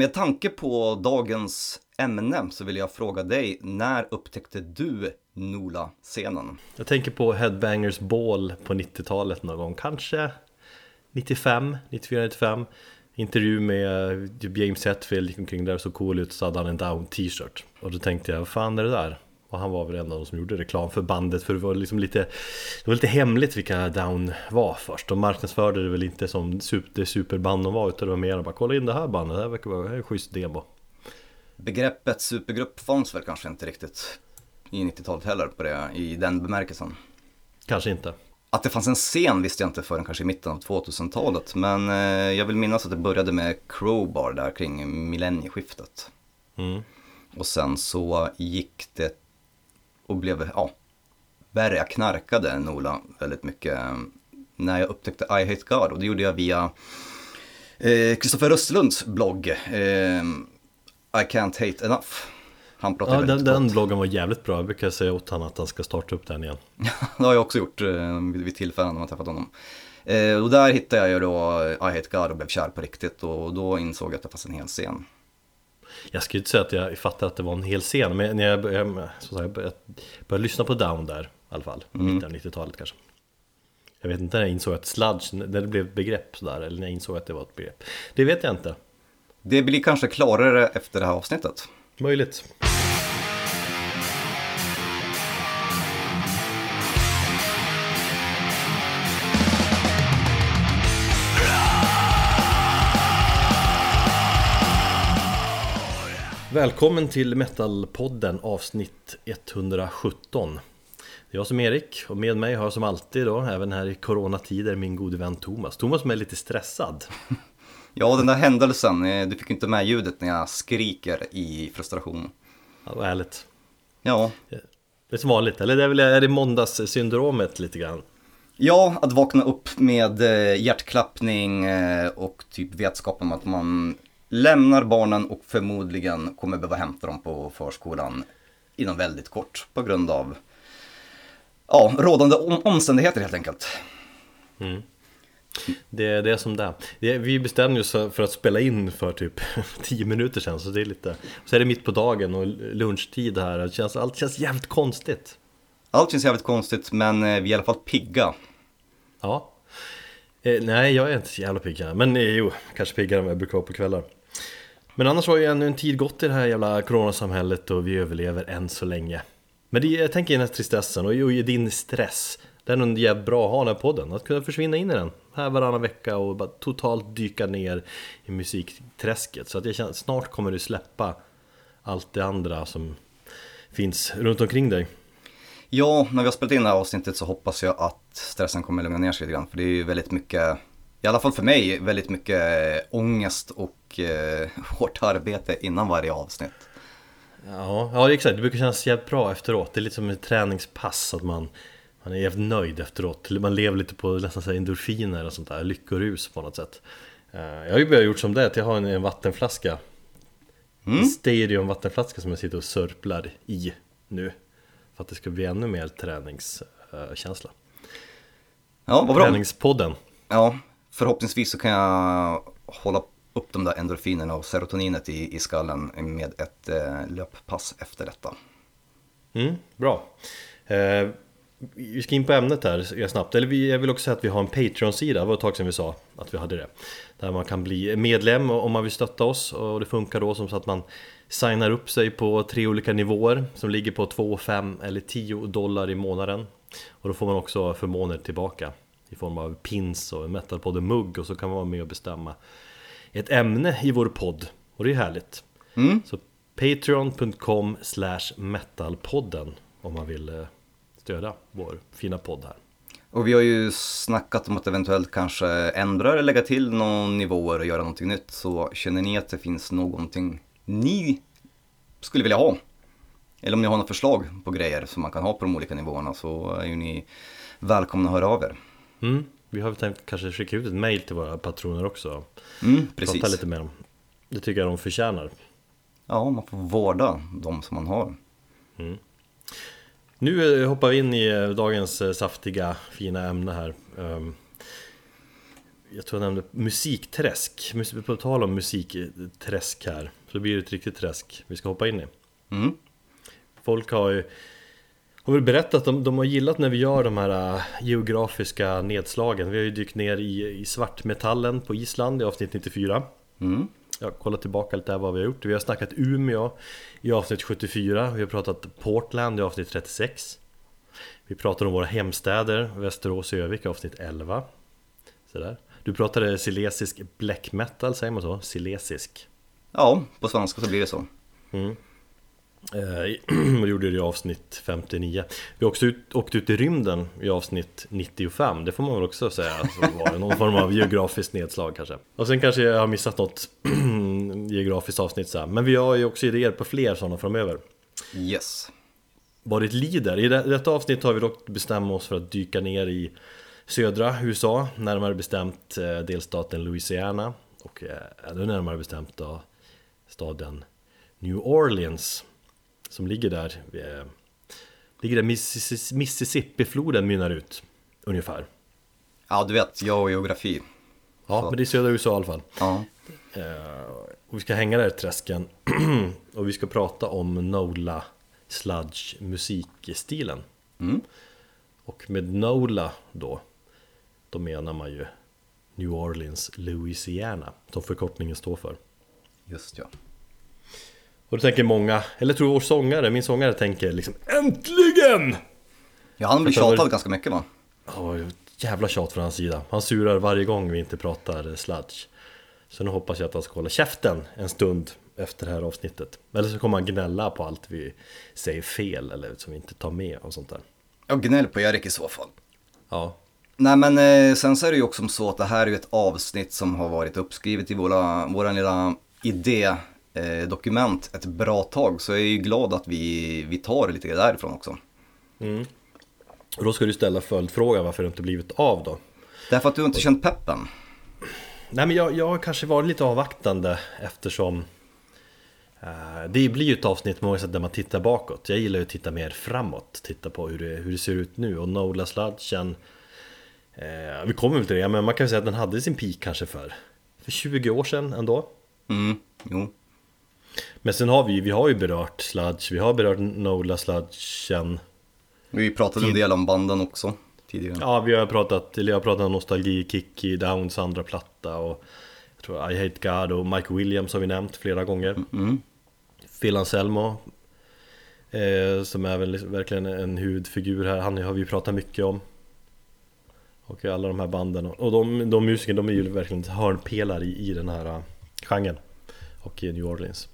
Med tanke på dagens ämne så vill jag fråga dig, när upptäckte du NOLA-scenen? Jag tänker på Headbangers Ball på 90-talet någon gång, kanske 95, 94, 95 Intervju med typ, James Hetfield gick omkring där, så cool ut, så hade han en Down t-shirt Och då tänkte jag, vad fan är det där? Och han var väl en av de som gjorde reklam för bandet för det var liksom lite Det var lite hemligt vilka Down var först. De marknadsförde det väl inte som det superband de var utan det var mer bara kolla in det här bandet, det här verkar vara en schysst demo. Begreppet supergrupp fanns väl kanske inte riktigt i 90-talet heller på det, i den bemärkelsen. Kanske inte. Att det fanns en scen visste jag inte förrän kanske i mitten av 2000-talet men eh, jag vill minnas att det började med Crowbar där kring millennieskiftet. Mm. Och sen så gick det och blev, ja, värre. Jag knarkade Nola väldigt mycket när jag upptäckte I Hate God och det gjorde jag via Kristoffer eh, Östlunds blogg eh, I Can't Hate Enough. Han pratar ja, den, den bloggen var jävligt bra, jag brukar säga åt honom att han ska starta upp den igen. det har jag också gjort eh, vid, vid tillfällen när man träffat honom. Eh, och där hittade jag ju då I Hate God och blev kär på riktigt och då insåg jag att det fanns en hel scen jag skulle inte säga att jag fattade att det var en hel scen Men när jag började, så jag började, började lyssna på Down där i alla fall mm. Mitten av 90-talet kanske. Jag vet inte när jag insåg att sludge, när det blev ett begrepp sådär Eller när jag insåg att det var ett begrepp. Det vet jag inte. Det blir kanske klarare efter det här avsnittet. Möjligt Välkommen till Metalpodden avsnitt 117 Det är jag som är Erik och med mig har jag som alltid då, även här i coronatider, min gode vän Thomas. Thomas som är lite stressad. Ja, den där händelsen, eh, du fick inte med ljudet när jag skriker i frustration Ja, vad härligt. Ja. Det är som vanligt, eller det är väl är det måndagssyndromet lite grann? Ja, att vakna upp med eh, hjärtklappning eh, och typ vetskap om att man lämnar barnen och förmodligen kommer behöva hämta dem på förskolan inom väldigt kort på grund av ja, rådande omständigheter helt enkelt. Mm. Det är det som det är. Vi bestämde oss för att spela in för typ 10 minuter sedan så det är lite Så är det mitt på dagen och lunchtid här, det känns, allt känns jävligt konstigt Allt känns jävligt konstigt men eh, vi är i alla fall pigga Ja eh, Nej jag är inte så jävla pigg men eh, jo, kanske piggare än vad jag brukar vara på kvällar. Men annars har ju ännu en tid gått i det här jävla coronasamhället och vi överlever än så länge. Men det, jag tänker i den här tristessen och i din stress. Det är nog jävligt bra att ha den här podden, att kunna försvinna in i den. Här varannan vecka och bara totalt dyka ner i musikträsket. Så att jag känner snart kommer du släppa allt det andra som finns runt omkring dig. Ja, när vi har spelat in det här avsnittet så hoppas jag att stressen kommer lugna ner sig lite grann För det är ju väldigt mycket i alla fall för mig, väldigt mycket ångest och eh, hårt arbete innan varje avsnitt. Ja, ja exakt. Det brukar kännas jävligt bra efteråt. Det är lite som ett träningspass, att man, man är jävligt nöjd efteråt. Man lever lite på nästan så endorfiner och sånt där, lyckorus på något sätt. Eh, jag har ju börjat gjort som det, att jag har en, en vattenflaska. Mm. En Stadium vattenflaska som jag sitter och sörplar i nu. För att det ska bli ännu mer träningskänsla. Ja, vad bra. Träningspodden. Ja, förhoppningsvis så kan jag hålla upp de där endorfinerna och serotoninet i, i skallen med ett eh, löppass efter detta. Mm, bra. Eh, vi ska in på ämnet här snabbt. Eller vi, jag vill också säga att vi har en Patreon-sida, det var ett tag sedan vi sa att vi hade det. Där man kan bli medlem om man vill stötta oss och det funkar då som så att man signar upp sig på tre olika nivåer som ligger på 2, 5 eller 10 dollar i månaden. Och då får man också förmåner tillbaka i form av pins och en metalpodden-mugg och så kan man vara med och bestämma ett ämne i vår podd och det är härligt. Mm. Så patreon.com slash metalpodden om man vill eh, stödja vår fina podd här. Och vi har ju snackat om att eventuellt kanske ändra eller lägga till några nivåer och göra någonting nytt. Så känner ni att det finns någonting ni skulle vilja ha? Eller om ni har några förslag på grejer som man kan ha på de olika nivåerna så är ju ni välkomna att höra av er. Mm. Vi har tänkt kanske skicka ut ett mail till våra patroner också. Mm, precis. Prata lite med dem. Det tycker jag de förtjänar. Ja, man får vårda de som man har. Mm. Nu eh, hoppar vi in i eh, dagens eh, saftiga, fina ämne här. Ehm, jag tror jag nämnde musikträsk. På tal om musikträsk här, så blir det ett riktigt träsk vi ska hoppa in i. Mm. Folk har ju har väl berättat att de, de har gillat när vi gör de här äh, geografiska nedslagen. Vi har ju dykt ner i, i svartmetallen på Island i avsnitt 94. Mm. Jag har kollat tillbaka lite där vad vi har gjort. Vi har snackat Umeå i avsnitt 74. Vi har pratat Portland i avsnitt 36. Vi pratar om våra hemstäder, Västerås och Övik i avsnitt 11. Sådär. Du pratade silesisk black metal, säger man så? Silesisk. Ja, på svenska så blir det så. Mm. Eh, och gjorde det i avsnitt 59 Vi har också ut, åkt ut i rymden i avsnitt 95 Det får man väl också säga så var någon form av geografiskt nedslag kanske Och sen kanske jag har missat något geografiskt avsnitt så här. Men vi har ju också idéer på fler sådana framöver Yes. Vad det lider I detta avsnitt har vi dock bestämt oss för att dyka ner i södra USA Närmare bestämt eh, delstaten Louisiana Och eh, ännu närmare bestämt då staden New Orleans som ligger där eh, Ligger där Mississippi-floden mynnar ut Ungefär Ja, du vet, jag och geografi. Ja, Så. men det är södra USA i alla fall Ja. eh, Och vi ska hänga där i träsken Och vi ska prata om Nola Sludge musikstilen Mm. Och med Nola då Då menar man ju New Orleans, Louisiana Som förkortningen står för Just ja. Och då tänker många, eller tror vår sångare, min sångare tänker liksom Äntligen! Ja, han blir tjatad ganska mycket va? Ja, jävla tjat från hans sida. Han surar varje gång vi inte pratar sludge. Så nu hoppas jag att han ska hålla käften en stund efter det här avsnittet. Eller så kommer han gnälla på allt vi säger fel eller som vi inte tar med och sånt där. Ja, gnäll på Erik i så fall. Ja, Nej men eh, sen så är det ju också så att det här är ju ett avsnitt som har varit uppskrivet i våra, våra lilla eh, dokument ett bra tag. Så jag är ju glad att vi, vi tar lite därifrån också. och då ska du ställa följdfrågan varför det inte blivit av då. Därför att du inte känt peppen. Nej men jag, jag har kanske varit lite avvaktande eftersom eh, Det blir ju ett avsnitt många sätt där man tittar bakåt Jag gillar ju att titta mer framåt Titta på hur det, hur det ser ut nu och Nola Sludgen eh, Vi kommer väl till det men man kan ju säga att den hade sin peak kanske för För 20 år sedan ändå Mm, jo. Men sen har vi, vi har ju berört Sludge Vi har berört Nola Sludgen Vi pratade en del om banden också tidigare. Ja, vi har pratat, eller jag har pratat om nostalgi, Kiki, Downs andra platta och jag tror I Hate God och Mike Williams har vi nämnt flera gånger. Mm. Phil Anselmo eh, som är väl liksom verkligen en huvudfigur här, han har vi pratat mycket om. Och alla de här banden och de, de musikerna de är ju verkligen hörnpelare i, i den här uh, genren och i New Orleans.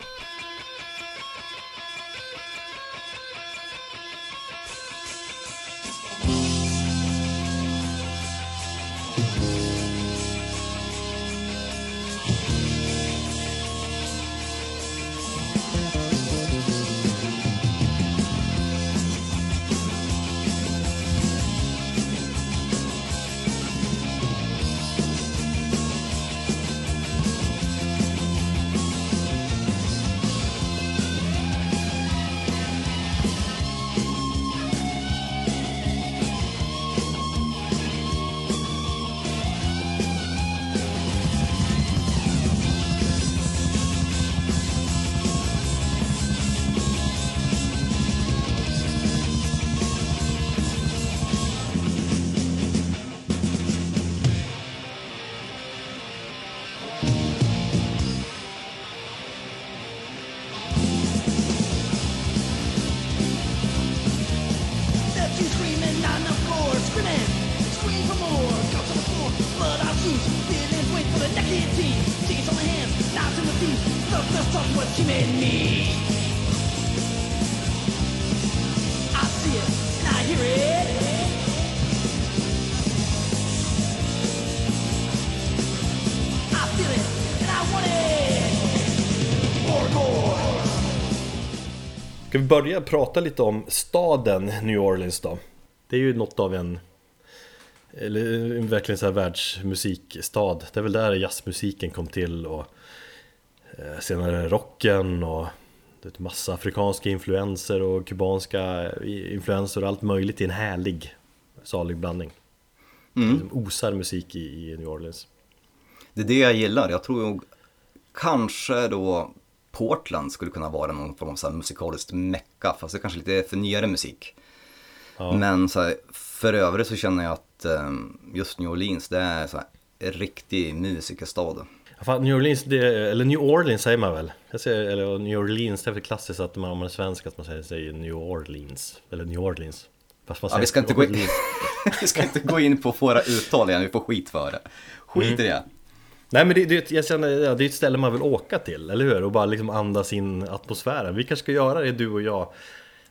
Börja prata lite om staden New Orleans då? Det är ju något av en eller en verkligen så här världsmusikstad. Det är väl där jazzmusiken kom till och eh, senare rocken och det är massa afrikanska influenser och kubanska influenser och allt möjligt i en härlig salig blandning. Det liksom osar musik i, i New Orleans. Det är det jag gillar. Jag tror nog kanske då Portland skulle kunna vara någon form av så här musikaliskt mecka, fast det kanske lite för nyare musik. Ja. Men så här, för övrigt så känner jag att eh, just New Orleans, det är så här, en riktig musikerstad. Fan, New Orleans, det, eller New Orleans säger man väl? Jag säger, eller New Orleans, det är väl klassiskt att man, om man är svensk att man säger, säger New Orleans. Eller New Orleans. Fast man Ja, vi, ska inte gå in, vi ska inte gå in på våra uttal igen, vi får skit för det. Skit i det. Nej men det, det, jag känner, ja, det är ett ställe man vill åka till, eller hur? Och bara liksom andas in atmosfären. Vi kanske ska göra det du och jag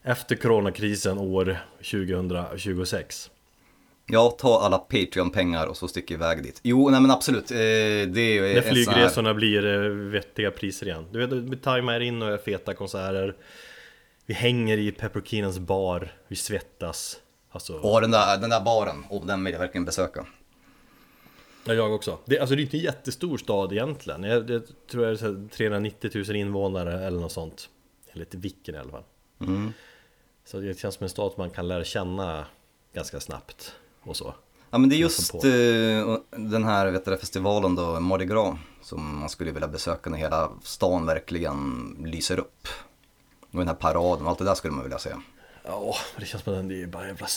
efter coronakrisen år 2026. Ja, ta alla Patreon-pengar och så sticker iväg dit. Jo, nej men absolut. Eh, det är När sån här- flygresorna blir eh, vettiga priser igen. Du vet, vi tajmar in och gör feta konserter. Vi hänger i Pepperkinans bar, vi svettas. Alltså, Och den där, den där baren, och den vill jag verkligen besöka. Ja, jag också. Det, alltså det är inte en jättestor stad egentligen. Jag, jag tror det är så här 390 000 invånare eller något sånt. Enligt Viken i alla fall. Mm. Så det känns som en stad man kan lära känna ganska snabbt och så. Ja men det är Jag just eh, den här vet du, festivalen då, Mardi Gras, som man skulle vilja besöka när hela stan verkligen lyser upp. Och den här paraden, allt det där skulle man vilja se. Ja, det känns som att det är bara en jävla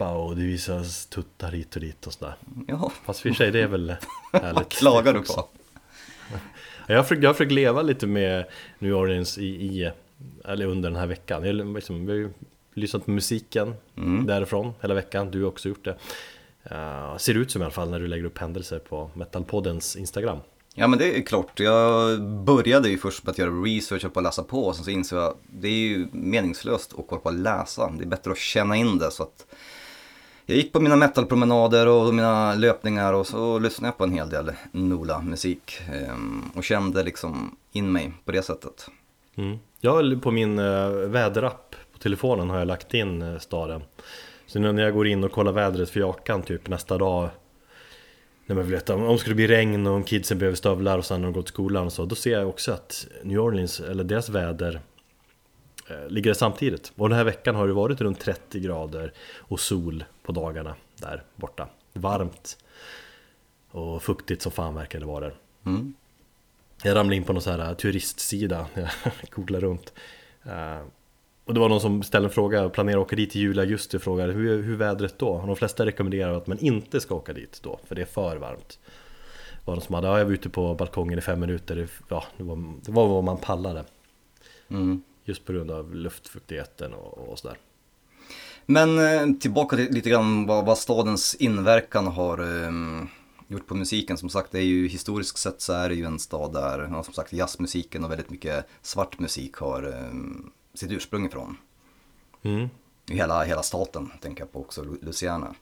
supa och det visas tuttar hit och dit och sådär. Ja, Fast för sig det är väl härligt. vad klagar du på? Ja, Jag har försökt, jag har försökt leva lite med New Orleans i, i eller under den här veckan. Jag, liksom, vi har ju lyssnat på musiken därifrån hela veckan, du har också gjort det. Uh, ser ut som i alla fall när du lägger upp händelser på Metalpoddens Instagram. Ja men det är klart, jag började ju först med att göra research och på att läsa på och sen så insåg jag att det är ju meningslöst att kolla på att läsa. Det är bättre att känna in det så att jag gick på mina metalpromenader och mina löpningar och så lyssnade jag på en hel del Nola-musik ehm, och kände liksom in mig på det sättet. Mm. Jag har på min eh, väderapp på telefonen har jag lagt in eh, staden. Så nu när jag går in och kollar vädret för Jakan typ nästa dag när man vill veta om det skulle bli regn och om kidsen behöver stövlar och sen när de går till skolan och så Då ser jag också att New Orleans, eller deras väder eh, Ligger samtidigt? Och den här veckan har det varit runt 30 grader och sol på dagarna där borta. Varmt och fuktigt som fan verkar det vara där. Mm. jag ramlade in på någon sån här turistsida. När jag googlade runt. Eh, Och det var någon som ställde en fråga, planerar att åka dit i juli, augusti? Och frågade hur, hur vädret då? Och de flesta rekommenderar att man inte ska åka dit då, för det är för varmt. Det var någon som hade, ja jag var ute på balkongen i fem minuter, det, ja, det, var, det var vad man pallade. Mm. Just på grund av luftfuktigheten och, och sådär Men eh, tillbaka till lite grann vad, vad stadens inverkan har ehm, gjort på musiken. Som sagt, det är ju historiskt sett så är det ju en stad där, ja, som sagt, jazzmusiken och väldigt mycket svart musik har ehm, sitt ursprung ifrån. mm. I hela, hela staten, tänker jag på också, Louisiana.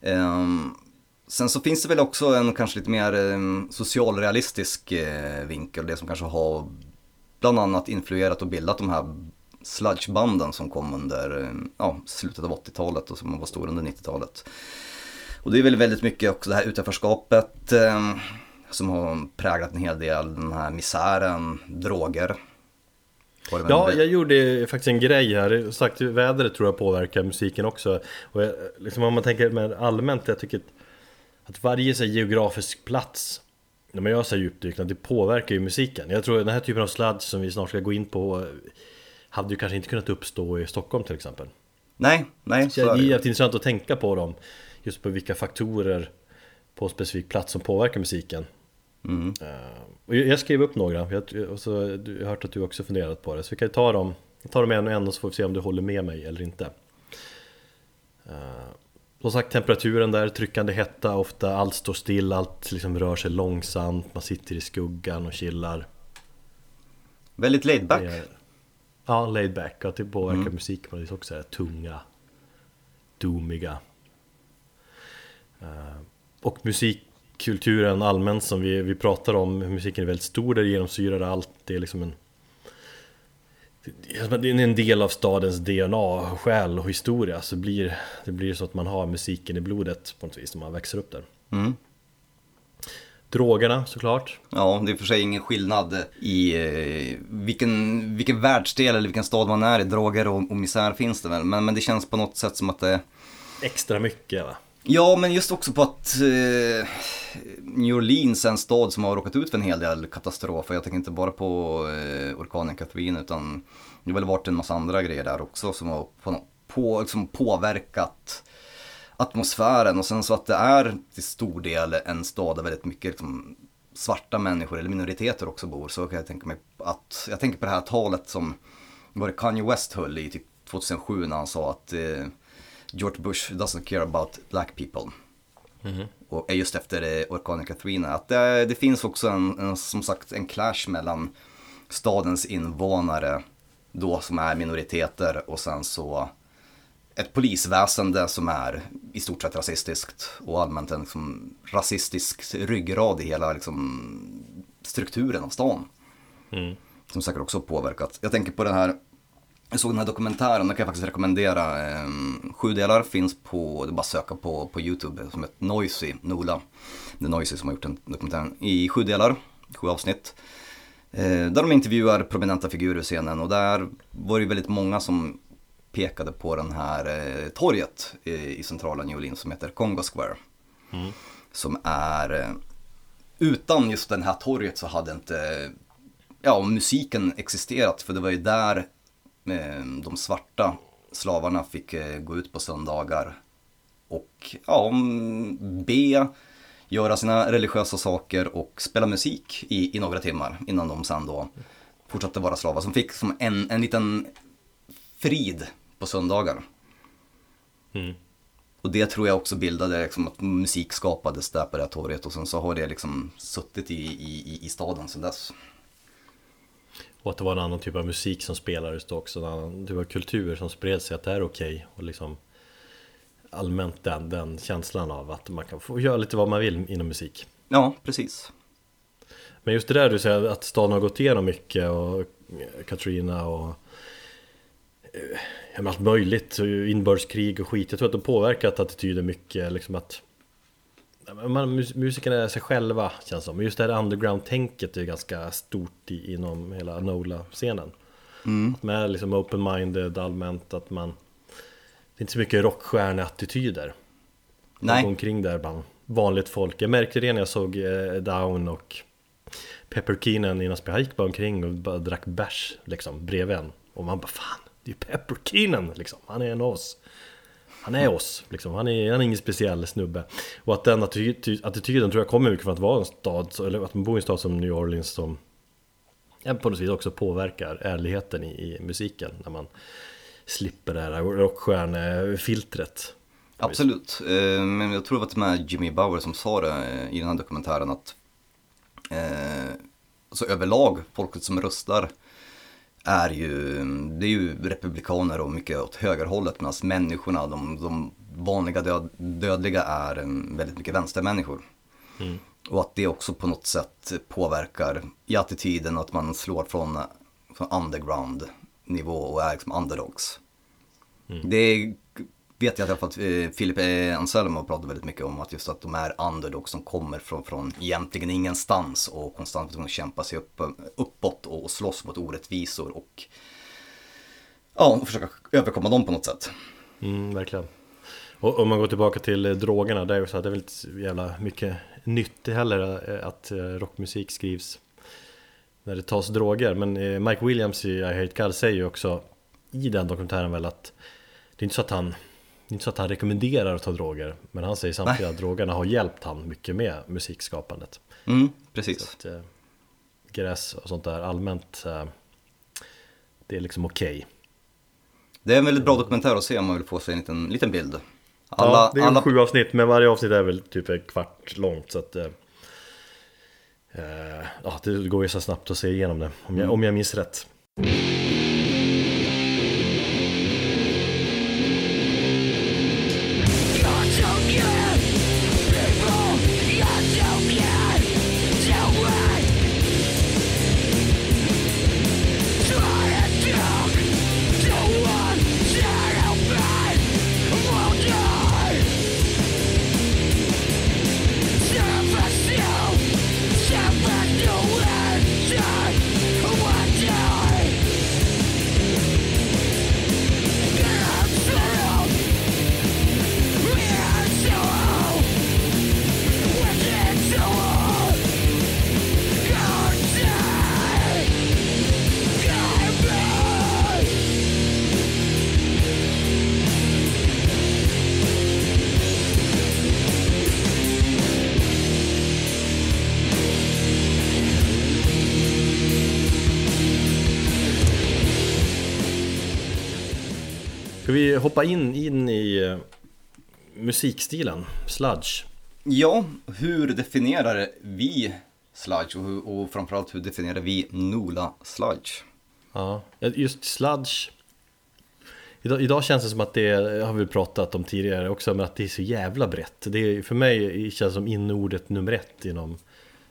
Ehm, sen så finns det väl också en kanske lite mer um, socialrealistisk eh, vinkel, det som kanske har bland annat influerat och bildat de här sludgebanden som kom under ja, slutet av 80-talet och som var stora under 90-talet. Och det är väl väldigt mycket också det här utanförskapet eh, som har präglat en hel del, den här misären, droger. Ja, jag gjorde faktiskt en grej här. Som Sagt, vädret tror jag påverkar musiken också. Och jag, liksom om man tänker mer allmänt, jag tycker att, att varje så geografisk plats när man gör så här djupdykningar, det påverkar ju musiken. Jag tror att den här typen av sludge som vi snart ska gå in på eh, hade ju kanske inte kunnat uppstå i Stockholm till exempel. Nej, nej, Så det är intressant att tänka på dem. Just på vilka faktorer på en specifik plats som påverkar musiken. Mm. Eh, jag skrev upp några, jag, och så, du- jag har hört att du också funderat på det. Så vi kan ta dem, ta dem en och en och så får vi se om du håller med mig eller inte. Som sagt temperaturen där, tryckande hetta, ofta allt står still, allt liksom rör sig långsamt, man sitter i skuggan och chillar. Väldigt laid back. Är- Ja, laid back, och det påverkar musik på det också, är tunga, doomiga. Eh, Och musikkulturen allmänt som vi, vi pratar om, musiken är väldigt stor, där genomsyrar allt, det är liksom en det är det en del av stadens DNA, själ och historia så blir det blir så att man har musiken i blodet på något vis när man växer upp där. Mm. Drogerna såklart. Ja, det är för sig ingen skillnad i eh, vilken, vilken världsdel eller vilken stad man är i. Droger och, och misär finns det väl. Men, men det känns på något sätt som att det, Extra mycket va? Ja, men just också på att eh, New Orleans är en stad som har råkat ut för en hel del katastrofer. Jag tänker inte bara på eh, orkanen Katrina utan det har väl varit en massa andra grejer där också som har på, på, liksom påverkat atmosfären och sen så att det är till stor del en stad där väldigt mycket liksom, svarta människor eller minoriteter också bor så kan jag tänka mig att, jag tänker på det här talet som var det Kanye West höll i typ 2007 när han sa att eh, George Bush doesn't care about black people. Mhm. Och just efter eh, orkanen Katrina. Att det, det finns också en, en, som sagt en clash mellan stadens invånare då som är minoriteter och sen så ett polisväsende som är i stort sett rasistiskt och allmänt en liksom, rasistisk ryggrad i hela liksom, strukturen av stan. Mm. Som säkert också påverkat. Jag tänker på den här, jag såg den här dokumentären, den kan jag faktiskt rekommendera. Eh, sju delar finns på, det är bara att söka på, på YouTube, som heter Noisy, Nola. Det är Noisy som har gjort den dokumentären i sju delar, sju avsnitt. Eh, där de intervjuar prominenta figurer i scenen och där var det väldigt många som pekade på den här eh, torget i, centrala New Orleans som heter Congo Square. Mm. Som är, eh, utan just den här torget så hade inte, ja musiken existerat för det var ju där de svarta slavarna fick eh, gå ut på söndagar och ja, be, göra sina religiösa saker och spela musik i, i några timmar innan de sen då fortsatte vara slavar. Som fick som en, en liten frid på söndagar. Mm. Och det tror jag också bildade liksom att musik skapades där på det här torget och sen så har det liksom suttit i, i, i staden sedan dess. Och att det var en annan typ av musik som spelades då också, en annan typ av kultur som spred sig att det är okej och liksom allmänt den, den känslan av att man kan få göra lite vad man vill inom musik. Ja, precis. Men just det där du säger att staden har gått igenom mycket och Katrina och eh, allt möjligt, inbördeskrig och skit. Jag tror att det påverkat attityden mycket, liksom att man, mus- musikerna är sig själva känns som. Just det här underground-tänket är ganska stort i, inom hela NOLA-scenen. Mm. Att man är liksom open-minded allmänt, att man Det är inte så mycket rockstjärneattityder. Nej, omkring där bland vanligt folk. Jag märkte det när jag såg eh, Down och Pepper Keenan innan Han gick bara omkring och bara drack bärs liksom bredvid en. Och man bara fan, det är ju Pepper Keenan liksom. Han är en av oss han är oss liksom, han är, han är ingen speciell snubbe Och att den attityd, attityden tror jag kommer mycket från att vara en stad, eller att man bor i en stad som New Orleans som på något vis också påverkar ärligheten i, i musiken när man slipper det här rockstjärnefiltret. absolut. Eh, men jag tror det var till och med Jimmy Bauer som sa det eh, i den här dokumentären att eh, alltså överlag, folket som röstar är ju, det är ju republikaner och mycket åt högerhållet medan människorna, de, de vanliga död, dödliga är väldigt mycket vänstermänniskor. Mm. Och att det också på något sätt påverkar i attityden att man slår från, från underground nivå och är liksom underdogs. Det vet jag i alla fall att eh, Philip eh, Anselmo pratar väldigt mycket om att just att de är underdogs som kommer från, från egentligen ingenstans och konstant att kämpa sig upp, uppåt och slåss mot orättvisor och ja, och försöka överkomma dem på något sätt. Mm, verkligen. Och om man går tillbaka till eh, drogerna, där är det så att det är väl inte så jävla mycket nytt heller eh, att eh, rockmusik skrivs när det tas droger. Men Mike Williams i I Hate God säger ju också i den dokumentären väl att det är inte så att han det är inte så att han rekommenderar att ta droger Men han säger samtidigt att drogerna har hjälpt han mycket med musikskapandet. Mm, precis. att, eh, Gräs och sånt där allmänt eh, Det är liksom okej. Det är en väldigt bra dokumentär att se om man vill få sig en liten, liten bild. Alla, ja, det är alla, sju avsnitt, men varje avsnitt är väl typ en kvart långt så att eh, eh, Ja, det går ju så snabbt att se igenom det om jag, om jag minns rätt hoppa in, in i eh, musikstilen, sludge? Ja, hur definierar vi sludge och, hur- och framförallt hur definierar vi Nola sludge? Ja, just sludge Idag, idag känns det som att det är, har vi pratat om tidigare också, men att det är så jävla brett det är, För mig känns det som innordet nummer ett inom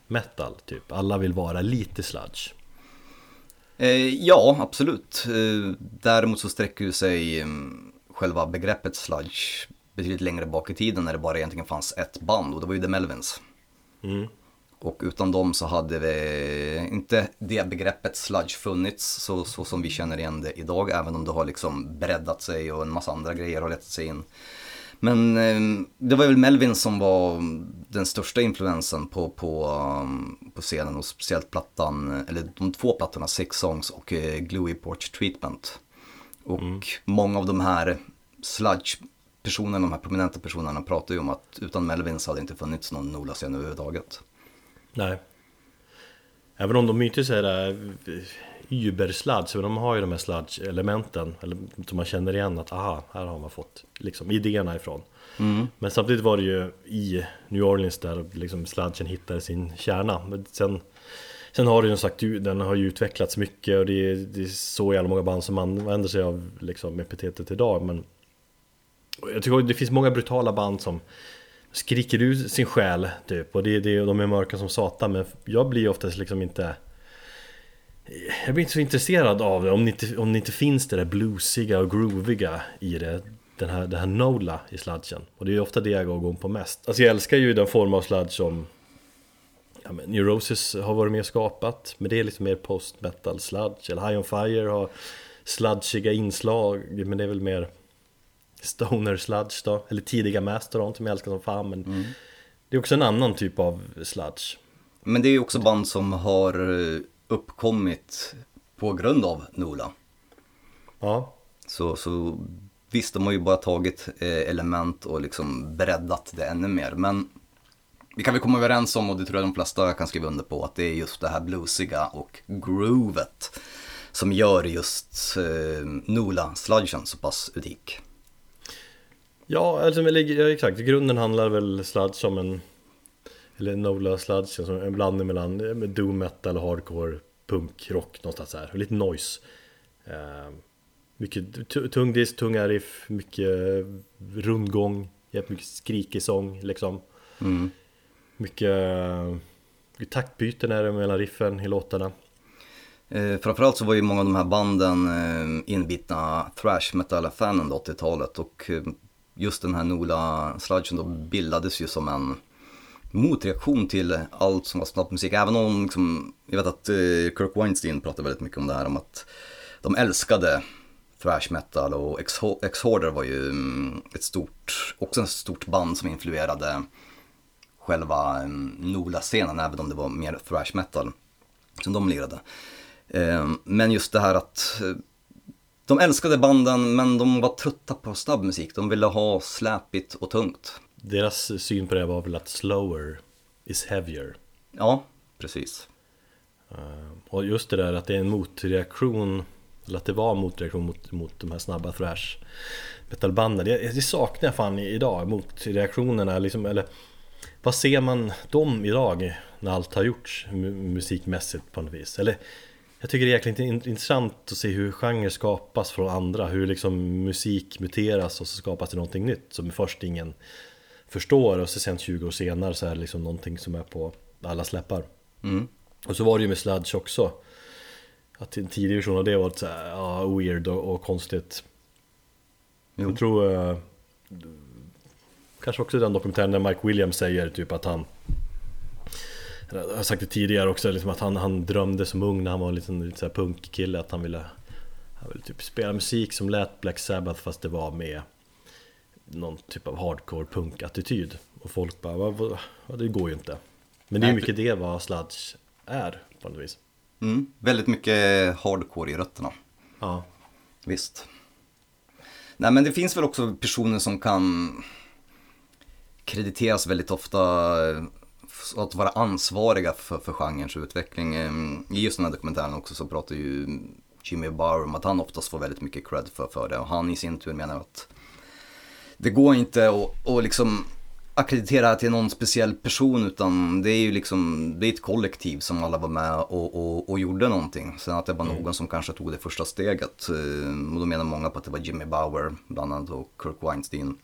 metal typ Alla vill vara lite sludge Eh, ja, absolut. Eh, däremot så sträcker sig mm, själva begreppet sludge betydligt längre bak i tiden när det bara egentligen fanns ett band och det var ju The Melvins. mm. Och utan dem så hade vi inte det begreppet sludge funnits så, så som vi känner igen det idag, även om det har liksom breddat sig och en massa andra grejer har letat sig in. Men eh, det var väl Melvin som var den största influensen på, på, um, på scenen och speciellt plattan, eller de två plattorna, Six Songs och eh, Gluey Porch Treatment. Och många av de här sludge-personerna, de här prominenta personerna pratar ju om att utan Melvin så hade det inte funnits någon Nola-scen överhuvudtaget. Nej. Även om de inte är här eh, Uber-sludge, men de har ju de här sludge-elementen eller, Som man känner igen att aha, här har man fått liksom, idéerna ifrån. Men samtidigt var det ju i New Orleans där liksom sludgen hittade sin kärna. Men sen, sen har det ju som sagt, den har ju utvecklats mycket och det är, det är så jävla många band som använder sig av liksom, epitetet idag men Jag tycker det finns många brutala band som skriker ut sin själ typ och det, det, de är mörka som satan men jag blir oftast liksom inte jag blir inte så intresserad av det. Om det inte, om det inte finns det där bluesiga och grooviga i det den här, den här Nola i sludgen Och det är ofta det jag går igång på mest. Alltså jag älskar ju den form av sludge som ja, men Neurosis har varit med och skapat Men det är lite mer post-metal sludge. Eller High On Fire har sludgiga inslag Men det är väl mer Stoner sludge då. Eller tidiga Mastodon som jag älskar som fan men Det är också en annan typ av sludge. Men det är ju också band som har eh, uppkommit på grund av Nola. Ja, Så, så visst, de har ju bara tagit eh, element och liksom breddat det ännu mer. Men vi kan väl komma överens om, och det tror jag de flesta kan skriva under på, att det är just det här bluesiga och groovet som gör just eh, Nola-sludgen så pass unik. Ja, alltså, ja, exakt. I grunden handlar väl sludge om en Eller Nola sludge, som en blandning mellan eh, doom metal och hardcore punk rock någonstans här. Och lite noise. Eh, mycket tu- tung disk, tunga riff, mycket eh, rundgång, jävligt mycket skrikig sång liksom. Mm. Mycket, eh, taktbyten är det mellan riffen i låtarna. Eh, framförallt så var ju många av de här banden eh, inbitna thrash metal-fan under 80-talet och eh, just den här Nola-sludgen då bildades ju som en motreaktion till allt som var snabbmusik. Även om liksom, jag vet att eh, Kirk Weinstein pratade väldigt mycket om det här om att de älskade thrash metal och X-Horder var ju mm, ett stort, också ett stort band som influerade själva mm, Nola-scenen även om det var mer thrash metal som de lirade. Eh, Men just det här att eh, de älskade banden men de var trötta på snabbmusik. De ville ha släpigt och tungt. Deras syn på det var väl att slower is heavier. Ja, precis. Eh, Och just det där att det är en motreaktion Eller att det var en motreaktion mot, mot de här snabba thrash metalbanden det, det saknar jag fan idag Motreaktionerna liksom, eller Vad ser man dem idag när allt har gjorts mu- musikmässigt på något vis? Eller Jag tycker det är jäkligt in- intressant att se hur genrer skapas från andra Hur liksom musik muteras och så skapas det någonting nytt som först ingen förstår och så sen 20 år senare så är det liksom någonting som är på alla släppar Mm. och så var det ju med Sludge också Att en tidig version av det var så här, ja, weird och, och konstigt Jo. Jag tror eh, Kanske också den dokumentären där Mike Williams säger typ att han Jag har sagt det tidigare också, liksom att han, han drömde som ung när han var en liten, lite så här punkkille att han ville Han ville typ spela musik som lät Black Sabbath fast det var med Någon typ av hardcore punk-attityd Och folk bara, vad, vad, vad, det går ju inte Men det är mycket det vad sludge är på något vis Mm. Väldigt mycket hardcore i rötterna. Ja, Visst. Nej men det finns väl också personer som kan krediteras väldigt ofta eh, att vara ansvariga för, för genrens utveckling. Eh, I just den här dokumentären också så pratar ju Jimmy Barham, att han oftast får väldigt mycket cred för, för det. Och han i sin tur menar att det går inte att, att liksom akkreditera till någon speciell person utan det är ju liksom, det är ett kollektiv som alla var med och, och, och gjorde någonting. Sen att det var någon som kanske tog det första steget. eh, Och då menar många på att det var Jimmy Bauer, bland annat och Kirk Weinstein.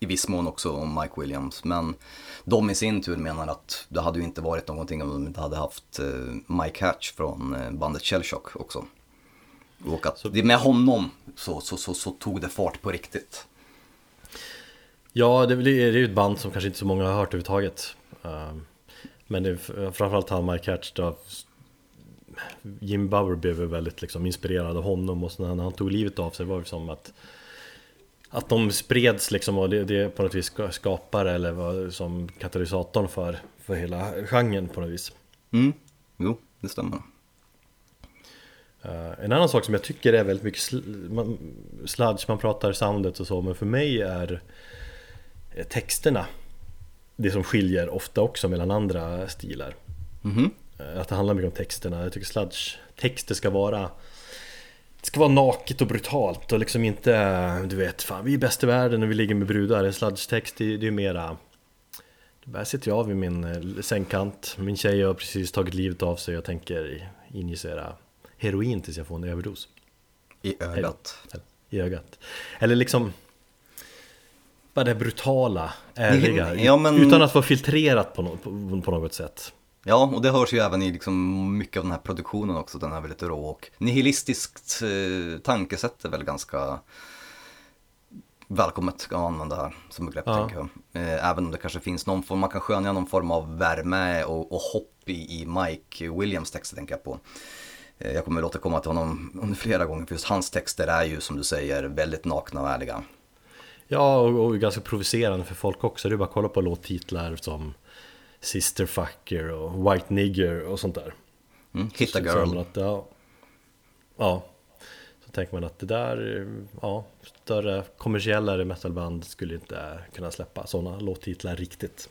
I viss mån också Mike Williams. Men de i sin tur menar att det hade ju inte varit någonting om de inte hade haft eh, Mike Hatch från eh, bandet Shellshock också. Och att det med honom så, så, så, så tog det fart på riktigt. Ja, det, det är ju ett band som kanske inte så många har hört överhuvudtaget. Um, men det är framförallt han Mike Hatch då. Jim Bauer blev väl väldigt liksom inspirerad av honom och så när han tog livet av sig var det som att att de spreds liksom och det, det på något vis skapar eller var som katalysatorn för, för hela genren på något vis. Mm, jo, det stämmer. Uh, en annan sak som jag tycker är väldigt mycket sl man, sludge, man pratar soundet och så, men för mig är texterna det som skiljer ofta också mellan andra stilar. Mhm. Uh, att det handlar mycket om texterna. Jag tycker sludge texter ska vara det ska vara naket och brutalt och liksom inte, du vet, fan vi är bäst i världen och vi ligger med brudar. En sludge-text, det, det är mera Där sitter jag vid min eh, sängkant, min tjej har precis tagit livet av sig och jag tänker injicera heroin tills jag får en överdos I ögat. i ögat. Eller liksom bara det brutala, ärliga, Ja, men- utan att vara filtrerat på, något, på, på något sätt. Ja, och det hörs ju även i liksom mycket av den här produktionen också. Den är väldigt rå och nihilistiskt eh, tankesätt är väl ganska välkommet att använda här som begrepp Ja. tänker jag. Eh, även om det kanske finns någon form, man kan skönja någon form av värme och, och hopp i, i Mike Williams texter tänker jag på. Eh, jag kommer att återkomma till honom under flera gånger för just hans texter är ju som du säger väldigt nakna och ärliga. Ja, och, och ganska provocerande för folk också. Det är bara att kolla på låttitlar som Sister Fucker och White Nigger och sånt där. Mm. Hit a Så säger man girl. Att, ja, ja, så tänker man att det där, ja, större kommersiellare metalband skulle inte kunna släppa sådana låttitlar riktigt.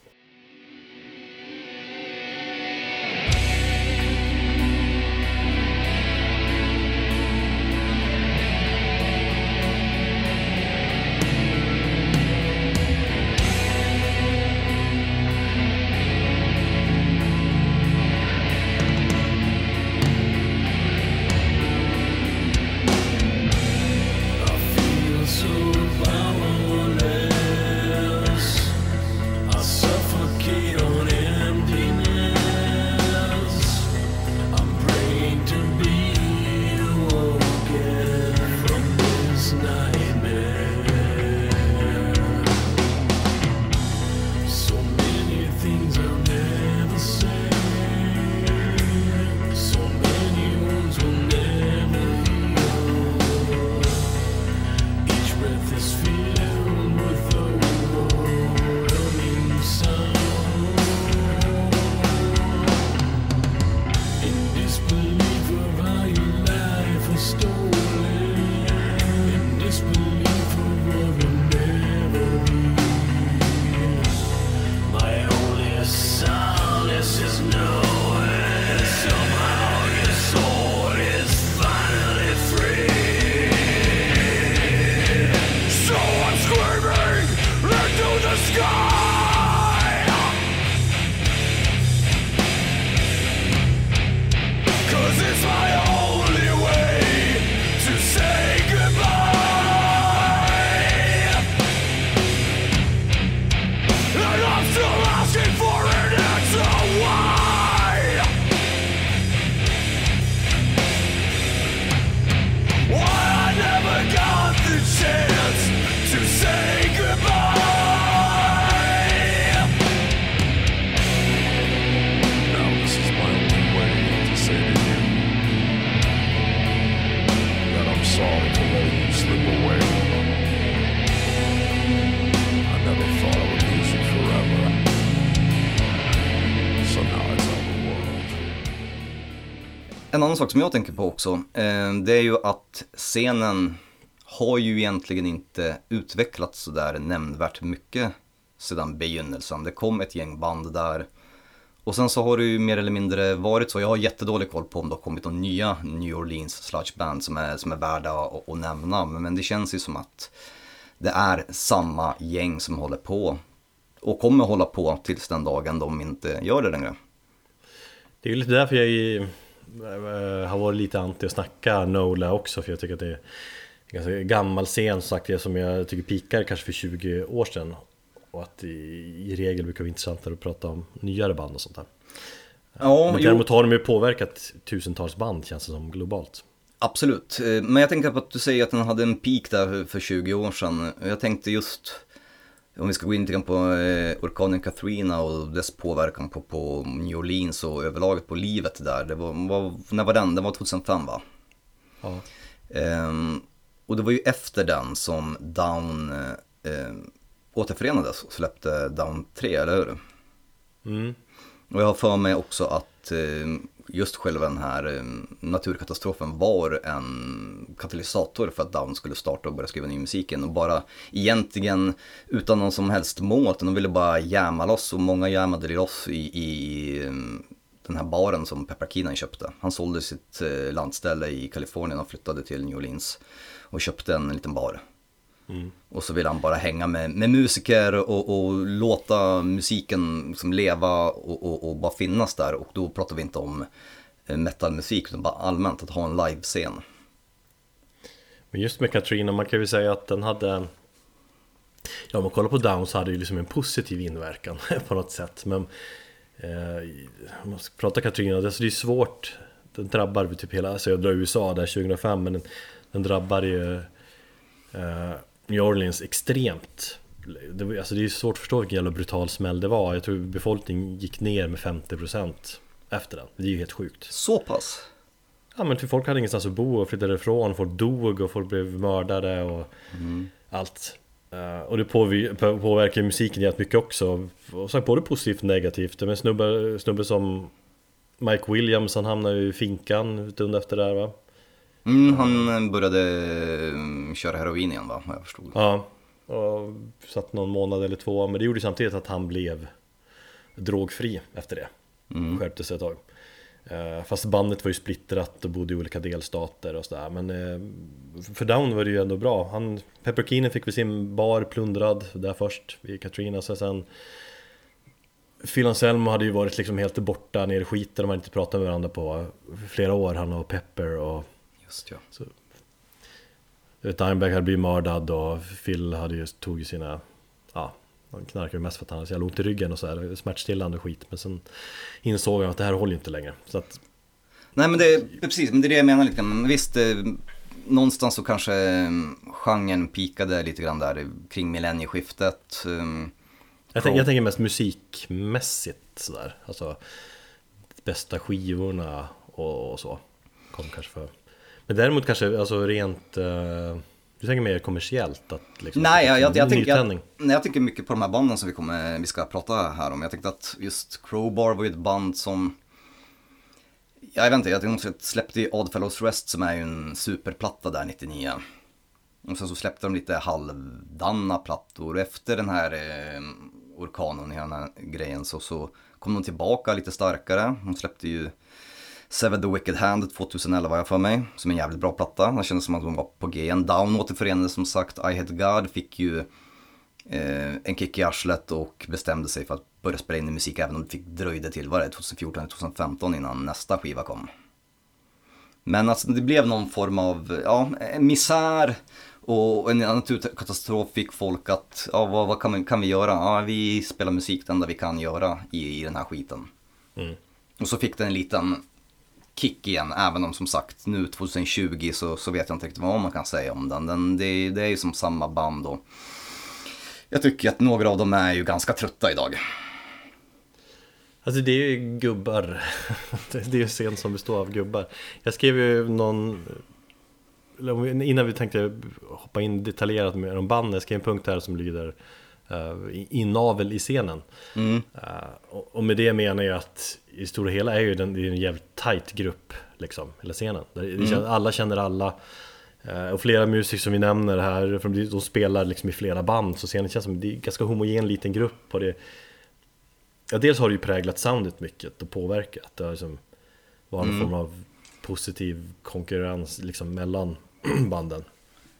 Annan sak som jag tänker på också, eh, det är ju att scenen har ju egentligen inte utvecklats sådär nämnvärt mycket sedan begynnelsen. Det kom ett gäng band där Och sen så har det ju mer eller mindre varit så, jag har jättedålig koll på om det har kommit några nya New Orleans sludge band som är, som är värda att, att nämna. Men det känns ju som att det är samma gäng som håller på. Och kommer hålla på tills den dagen de inte gör det längre. Det är ju lite därför jag har varit lite anti att snacka Nola också för jag tycker att det är en ganska gammal scen som sagt som jag tycker pikar kanske för 20 år sedan och att i, i regel brukar det vara intressantare att prata om nyare band och sånt där Ja, Men jo, däremot har de ju påverkat tusentals band känns det som globalt absolut. Eh, Men jag tänker på att du säger att den hade en peak där för 20 år sedan. Jag tänkte just, om vi ska gå in lite på eh, orkanen Katrina och dess påverkan på, på New Orleans och överlaget på livet där. Det var, var, när var den? Den var 2005 va? Ja, Ehm, och det var ju efter den som Down eh, återförenades och släppte Down 3, eller hur? mm. Och jag har för mig också att eh, just själva den här eh, naturkatastrofen var en katalysator för att Down skulle starta och börja skriva ny musik. Och bara egentligen utan någon som helst mål, utan de ville bara jamma loss och många jammade loss i, i eh, den här baren som Pepper Keenan köpte. Han sålde sitt eh, landställe i Kalifornien och flyttade till New Orleans och köpte en liten bar. Och så vill han bara hänga med, med musiker och, och låta musiken liksom leva och, och, och bara finnas där. Och då pratar vi inte om eh, metalmusik utan bara allmänt att ha en livescen. Men just med Katrina, man kan ju säga att den hade Ja om man kollar på Down så hade ju liksom en positiv inverkan på något sätt Men eh, Om man ska prata Katrina, alltså det, är ju är svårt Den drabbar ju typ hela alltså södra USA där 2005 Men den, den drabbar ju eh, New Orleans extremt. Det, alltså det är svårt att förstå vilken jävla brutal smäll det var. Jag tror befolkningen gick ner med 50% efter den. Det är ju helt sjukt. Så pass? Ja men typ folk hade ingenstans att bo och flyttade ifrån, folk dog och folk blev mördade och allt. Eh, Och det påverkar musiken jävligt mycket också. Och så både positivt och negativt. Men snubbe, snubbe som Mike Williams han hamnade ju i finkan stund efter det här va? Mm, han började eh, köra heroin igen va, vad jag förstod. Ja Och satt någon månad eller två men det gjorde samtidigt att han blev drogfri efter det. Skärpte sig ett tag. Eh, Fast bandet var ju splittrat och bodde i olika delstater och sådär Men eh, för Down var det ju ändå bra. Han, Pepper Keenan fick väl sin bar plundrad där först i Katrina så sen Phil Anselmo hade ju varit liksom helt borta ner i skiten De hade inte pratat med varandra på flera år han och Pepper och Just ja. Dimebag hade blivit mördad och Phil hade ju, tog ju sina Ja, han knarkade mest för att han hade så jävla ont i ryggen och så här, smärtstillande skit Men sen insåg han att det här håller ju inte längre Så att Nej men det, precis, men det är det jag menar lite grann. Men visst, eh, någonstans så kanske eh, genren pikade lite grann där kring millennieskiftet. Eh, Jag, tänk, jag tänker mest musikmässigt sådär Alltså Bästa skivorna och, och så Kom kanske för Men däremot kanske alltså rent eh, Du tänker mer kommersiellt att liksom Nej, jag, jag, jag, tänker, jag, jag tänker mycket på de här banden som vi, kommer, vi ska prata här om. Jag tänkte att just Crowbar var ju ett band som Ja, jag vet inte, jag att släppte ju Odd Fellows Rest som är ju en superplatta där 99. Och sen så släppte de lite halvdana plattor. Efter den här eh, orkanen, hela den här grejen, så, så kom de tillbaka lite starkare. De släppte ju Seven the Wicked Hand 2011 har jag för mig, som är en jävligt bra platta. Det kändes som att de var på G igen. Down återförenades som sagt. I Hate God fick ju eh, en kick i arslet och bestämde sig för att börja spela in i musik även om det fick dröjde till, var det 2014 eller 2015 innan nästa skiva kom. Men alltså det blev någon form av, ja, en misär och en naturkatastrof fick folk att, ja vad, vad kan, vi, kan vi göra? Ja, vi spelar musik det enda vi kan göra i, i den här skiten. Och så fick den en liten kick igen, även om som sagt nu 2020 så, så vet jag inte riktigt vad man kan säga om den. den det, det är ju som samma band och jag tycker att några av dem är ju ganska trötta idag. Alltså det är ju gubbar Det är ju en scen som består av gubbar Jag skrev ju någon Innan vi tänkte hoppa in detaljerat med om banden Jag skrev en punkt här som lyder uh, Inavel i scenen Mm. Eh, och, och med det menar jag att I det stora hela är ju den, det är en jävligt tight grupp Liksom, hela scenen känner, Alla känner alla Eh, Och flera musiker som vi nämner här, för de, spelar liksom i flera band Så scenen känns som det är en ganska homogen liten grupp och det Ja, dels har det ju präglat soundet mycket och påverkat. Det har liksom varit Mm. en form av positiv konkurrens liksom mellan banden.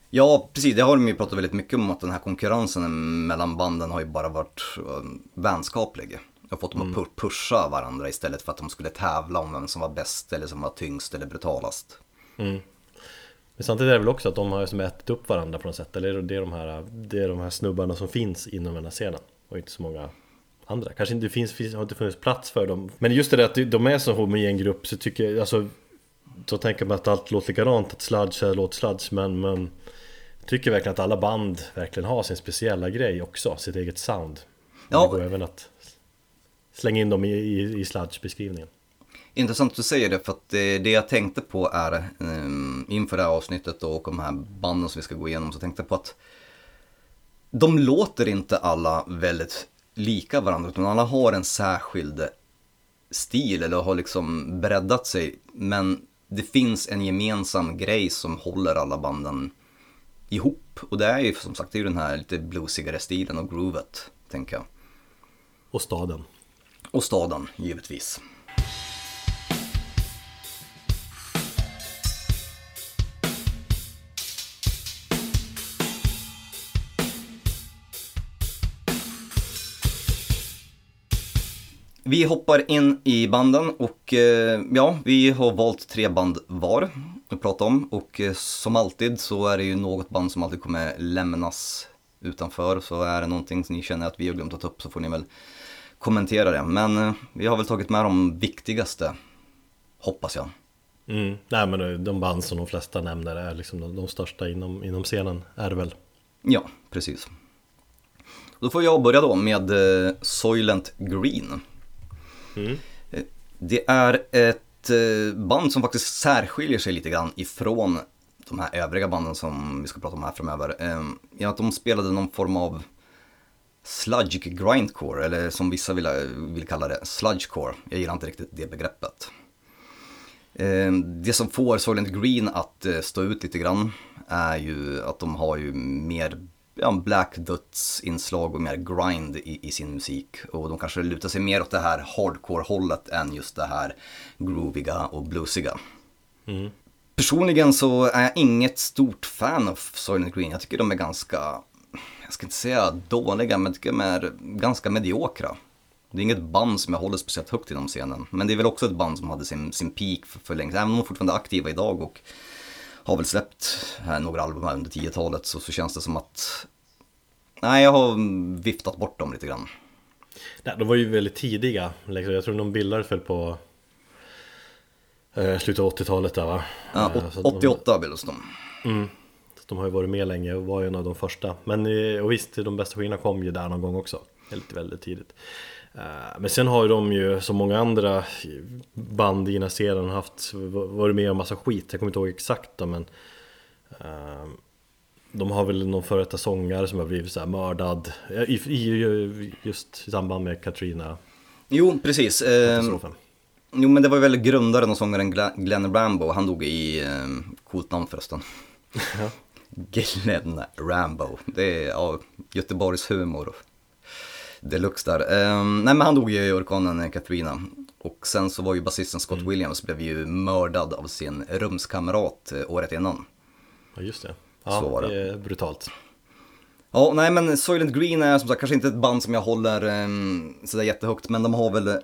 Ja, precis. Det har de ju pratat väldigt mycket om att den här konkurrensen mellan banden har ju bara varit um, vänskaplig. Och fått dem att pu- pusha varandra istället för att de skulle tävla om vem som var bäst eller som var tyngst eller brutalast. Men samtidigt är det väl också att de har som ätit upp varandra på något sätt. Eller det är de här, det är de här snubbarna som finns inom den här scenen. Och inte så många andra. Kanske inte finns, finns har inte funnits plats för dem. Men just det där att de är så homogen grupp så tycker jag, alltså så tänker man att allt låter likadant, att sludge är låter sludge men, men jag tycker verkligen att alla band verkligen har sin speciella grej också, sitt eget sound. Ja. Det går även att slänga in dem i, i, i sludge-beskrivningen. Intressant att du säger det för att det, det jag tänkte på är um, inför det här avsnittet och de här banden som vi ska gå igenom så tänkte jag på att de låter inte alla väldigt lika varandra utan alla har en särskild stil eller har liksom breddat sig men det finns en gemensam grej som håller alla banden ihop och det är ju som sagt det är ju den här lite bluesigare stilen och groovet tänker jag. Och staden. Och staden givetvis. Vi hoppar in i banden och eh, ja, vi har valt tre band var att prata om och eh, som alltid så är det ju något band som alltid kommer lämnas utanför så är det någonting som ni känner att vi har glömt att ta upp så får ni väl kommentera det. Men eh, vi har väl tagit med de viktigaste, hoppas jag. Mm. Nej men de band som de flesta nämner är liksom de, de största inom, inom scenen är det väl. Ja, precis. Då får jag börja då med eh, Soylent Green. Mm. Eh, Det är ett eh, band som faktiskt särskiljer sig lite grann ifrån de här övriga banden som vi ska prata om här framöver. Eh, I att de spelade någon form av sludge grindcore, eller som vissa vill, vill kalla det, sludgecore. Jag gillar inte riktigt det begreppet. Eh, Det som får Soylent Green att eh, stå ut lite grann är ju att de har ju mer ja, Black Döds-inslag och mer grind i, i sin musik. Och de kanske lutar sig mer åt det här hardcore-hållet än just det här grooviga och bluesiga. Personligen så är jag inget stort fan av Soylent Green. Jag tycker de är ganska, jag ska inte säga dåliga, men tycker de är ganska mediokra. Det är inget band som jag håller speciellt högt inom scenen. Men det är väl också ett band som hade sin, sin peak för, för länge sedan. Även om de fortfarande är aktiva idag och har väl släppt här några album här under 10-talet så, så känns det som att... Nej, jag har viftat bort dem lite grann. Nej, de var ju väldigt tidiga. Liksom. Jag tror de bildades väl på eh, slutet av 80-talet där va? Ja, Eh, åt- så att de- 88 bildades de. Så De har ju varit med länge och var ju en av de första. Men eh, och visst, de bästa skivorna kom ju där någon gång också. Väldigt, väldigt tidigt. Eh, Men sen har ju de ju som många andra band i den här serien haft, varit med om massa skit. Jag kommer inte ihåg exakt då, men eh, de har väl någon före detta sångare som har blivit så mördad i, i, just i samband med Katrina Jo, precis. Katastrofen. jo, men det var väl grundaren och sångaren Glenn Rambo. Han dog i... Coolt namn förresten. Glenn Rambo. Det är ja, Göteborgs humor. Deluxe där. Eh, nej men han dog ju i orkanen Katrina. Och sen så var ju basisten Scott Williams blev ju mördad av sin rumskamrat eh, året innan. Ja just det. Ja, Så var det. det är brutalt. Ja, nej men Soylent Green är som sagt kanske inte ett band som jag håller um, sådär jättehögt, men de har väl,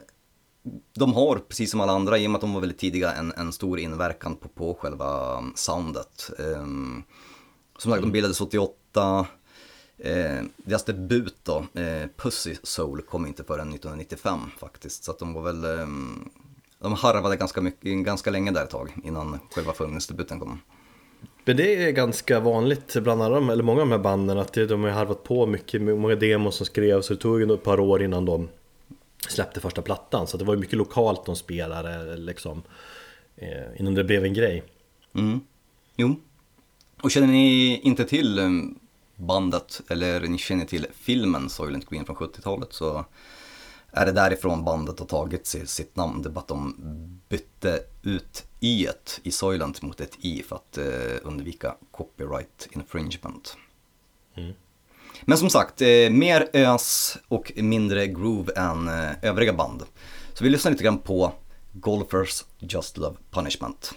de har precis som alla andra, i och med att de var väldigt tidiga, en, en stor inverkan på, på själva soundet. Um, som sagt, de bildades 88, eh, deras debut då, eh, Pussy Soul, kom inte förrän 1995 faktiskt, så att de var väl, ehm, de harvade ganska mycket, ganska länge där ett tag innan själva förgrundsdebuten kom. Men det är ganska vanligt bland alla de, eller många av de här banden att de har harvat på mycket, många demos som skrevs och det tog ett par år innan de släppte första plattan så det var mycket lokalt de spelade liksom eh, innan det blev en grej. Mm. Jo. Och känner ni inte till eh, bandet, eller ni känner till filmen Soylent Green från 70-talet så är det därifrån bandet har tagit si- sitt namn. Det är bara att de bytte ut i i Soylent mot ett i för att eh, undvika copyright infringement. Men som sagt, eh, mer ös och mindre groove än eh, övriga band. Så vi lyssnar lite grann på Golfers Just Love Punishment.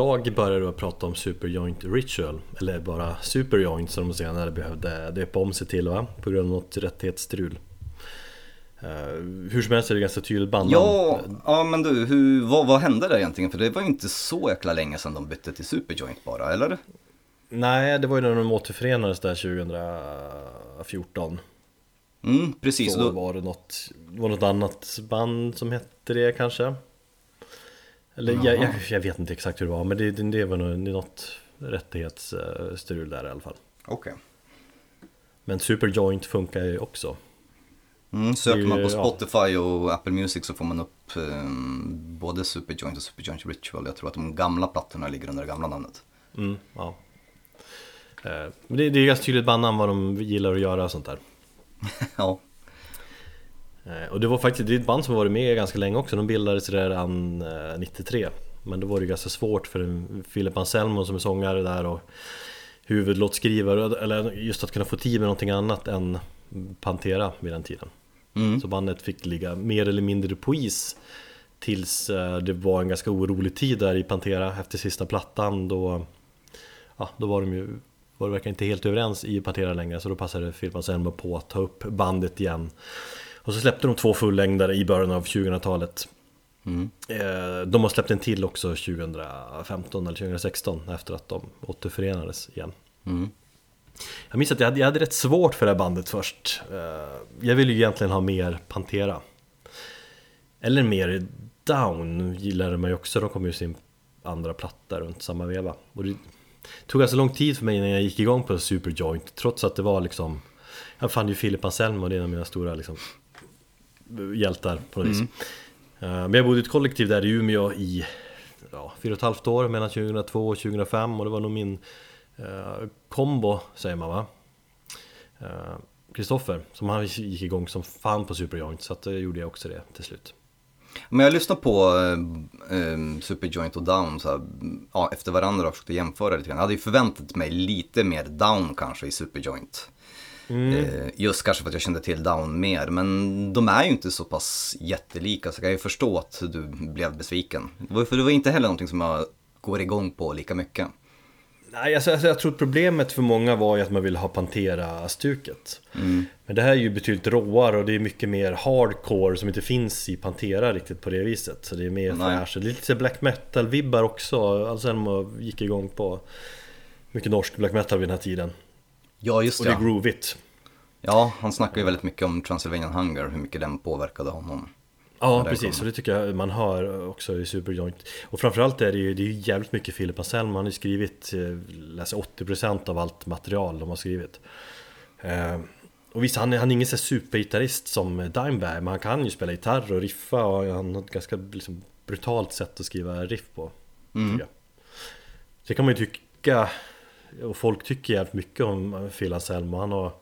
Jag började då prata om Superjoint Ritual, eller bara Superjoint som de senare behövde döpa om sig till va? På grund av något rättighetsstrul. Uh, hur som helst är det ganska tydligt bandnamn. Ja, ja men du, hur, vad, vad hände där egentligen? För det var ju inte så jäkla länge sedan de bytte till Superjoint bara, eller? Nej, det var ju när de återförenades där 2014. Mm, precis. Så Då, var det något, var något annat band som hette det kanske? Eller jag, jag, jag vet inte exakt hur det var, men det, det, var nog något rättighetsstrul där i alla fall. Okej. Men Superjoint funkar ju också. Mm, söker man på. Spotify och Apple Music så får man upp eh, både Superjoint och Superjoint Ritual. Jag tror att de gamla plattorna ligger under det gamla namnet. Mm, ja. Eh, Men det, det är ganska tydligt bandnamn vad de gillar att göra och sånt där. ja, Och det var faktiskt det är ett band som varit med ganska länge också, de bildades redan eh, 93 Men då var det ganska svårt för Philip Anselmo som är sångare där och huvudlåtskrivare, eller just att kunna få tid med någonting annat än Pantera vid den tiden. Mm. Så bandet fick ligga mer eller mindre på is Tills eh, det var en ganska orolig tid där i Pantera efter sista plattan. Då Ja, då var de ju var det verkar inte helt överens i Pantera längre. Så då passade Philip Anselmo på att ta upp bandet igen och så släppte de två fullängdare i början av 2000-talet Mm. Eh, De har släppt en till också 2015 eller 2016 efter att de återförenades igen. Mm. Jag minns att jag hade, jag hade rätt svårt för det här bandet först. Eh, Jag ville ju egentligen ha mer Pantera. Eller mer Down gillade man ju också, de kom ju sin andra platta runt samma veva. Och det tog alltså lång tid för mig innan jag gick igång på Superjoint Trots att det var liksom Jag fann ju Philip Anselmo, det är en av mina stora liksom hjältar på något vis. Mm. Men jag bodde i ett kollektiv där i Umeå i ja, fyra och ett halvt år mellan 2002 och 2005 och det var nog min eh, kombo, säger man va? Eh, Kristoffer, som han gick igång som fan på Superjoint så att då gjorde jag också det till slut. Men jag lyssnar på eh, eh, Superjoint och Down så här, ja, efter varandra och försökte jämföra lite grann. Jag hade ju förväntat mig lite mer Down kanske i Superjoint. Eh, just kanske för att jag kände till Down mer, men de är ju inte så pass jättelika så jag kan ju förstå att du blev besviken. För det var inte heller någonting som jag går igång på lika mycket. Nej, alltså, alltså, jag tror att problemet för många var ju att man ville ha Pantera-stuket. Men det här är ju betydligt råare och det är mycket mer hardcore som inte finns i Pantera riktigt på det viset. Så det är mer fräscht. Det är lite black metal-vibbar också. Anselmo gick igång på mycket norsk black metal vid den här tiden. Ja, just Och det är det. groovigt. Ja, han snackar ju väldigt mycket om Transylvanian Hunger, hur mycket den påverkade honom. Ja precis, och det tycker jag man hör också i Superjoint Och framförallt är det ju, det är ju jävligt mycket Philip Anselmo Han har ju skrivit, eh, läser 80% av allt material de har skrivit eh, Och visst, han är, han är ingen supergitarrist som Dimebag Men han kan ju spela gitarr och riffa och han har ett ganska liksom, brutalt sätt att skriva riff på Mm. Sen kan man ju tycka, och folk tycker jävligt mycket om Phil Anselmo. Han har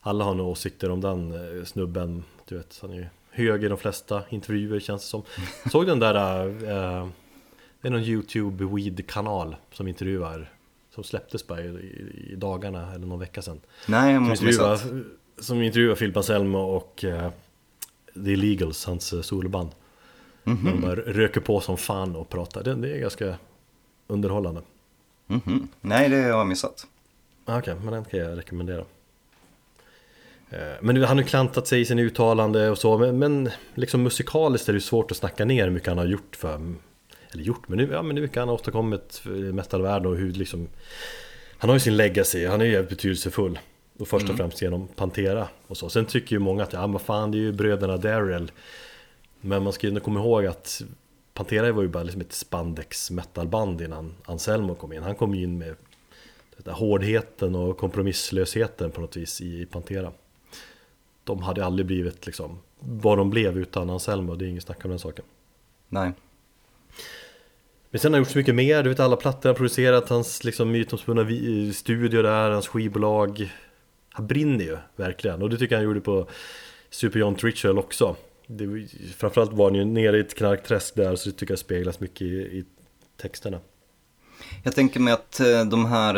alla har nog åsikter om den eh, snubben Du vet, han är ju hög i de flesta intervjuer känns det som. Såg den där eh, Det är någon YouTube Weed-kanal som intervjuar Som släpptes bara i, dagarna eller någon vecka sedan. Nej, jag Som måste intervjuar, missat. som intervjuar Philip Anselmo och eh, The Illegals, hans eh, soloband Mhm. När de bara röker på som fan och pratar. Det, det är ganska underhållande Mhm. Nej, det har jag missat. Ah, Okej, men den kan jag rekommendera. Eh, Men nu- han har ju klantat sig i sin uttalande och så, men, men liksom musikaliskt är det ju svårt att snacka ner hur mycket han har gjort för, eller gjort, men nu, ja, men hur mycket han har åstadkommit metalvärlden och hur liksom, han har ju sin legacy, han är ju jävligt betydelsefull. Och först och främst genom Pantera och så. Sen tycker ju många att, ja men fan det är ju bröderna Darrell. Men man ska ju ändå komma ihåg att Pantera var ju bara liksom ett spandex metalband innan Anselmo kom in. Han kom ju in med där hårdheten och kompromisslösheten på något vis i Pantera. De hade aldrig blivit liksom vad de blev utan Anselmo, det är inget snack om den saken. Nej. Men sen har han gjort så mycket mer, du vet alla plattor han producerat, hans liksom mytomspunna studio där, hans skivbolag. Han brinner ju verkligen och det tycker jag han gjorde på Super John Ritual också. Det, framförallt var han ju nere i ett knarkträsk där så det tycker jag speglas mycket i, i texterna. Jag tänker mig att eh, de här,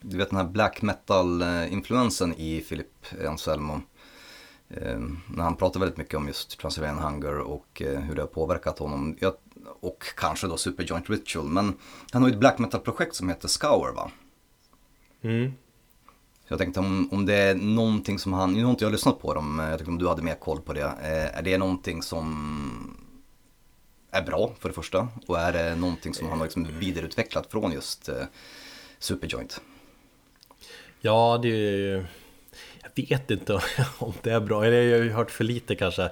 du vet den här black metal-influensen i Philip Anselmo. När han pratar väldigt mycket om just Transylvanian Hunger och eh, hur det har påverkat honom. Och kanske då Superjoint Ritual. Men han har ju ett black metal-projekt som heter Scour va? Mm. Jag tänkte om, om det är någonting som han, nu har inte jag lyssnat på dem, eh, jag tänkte om du hade mer koll på det. Eh, är det någonting som är bra för det första? Och är det någonting som han har liksom vidareutvecklat från just eh, Superjoint? Ja, det är... Jag vet inte om det är bra, eller jag har ju hört för lite kanske.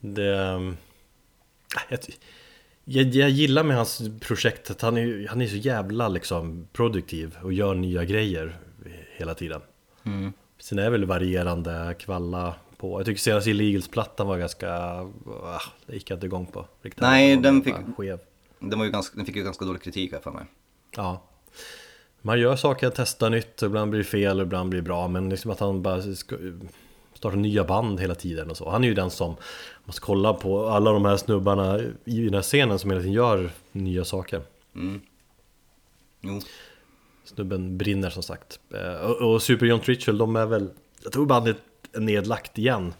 Det... Ehm, jag, jag, jag gillar med hans projekt att han är, han är så jävla liksom produktiv och gör nya grejer hela tiden. Mm. Sen är det väl varierande kvalla på. Jag tycker senaste Illegals-plattan var ganska... ah, Det gick jag inte igång på. Riktigt. Nej, den fick- Skev. Den, var ju ganska, den fick ju ganska dålig kritik här för mig. Ja Man gör saker, testar nytt, ibland blir det fel ibland blir det bra Men liksom att han bara ska starta nya band hela tiden och så Han är ju den som måste kolla på alla de här snubbarna i den här scenen som hela tiden gör nya saker Mm. Jo, Snubben brinner som sagt. Eh, Och, och Super John Ritual, de är väl Jag tror bandet är nedlagt igen.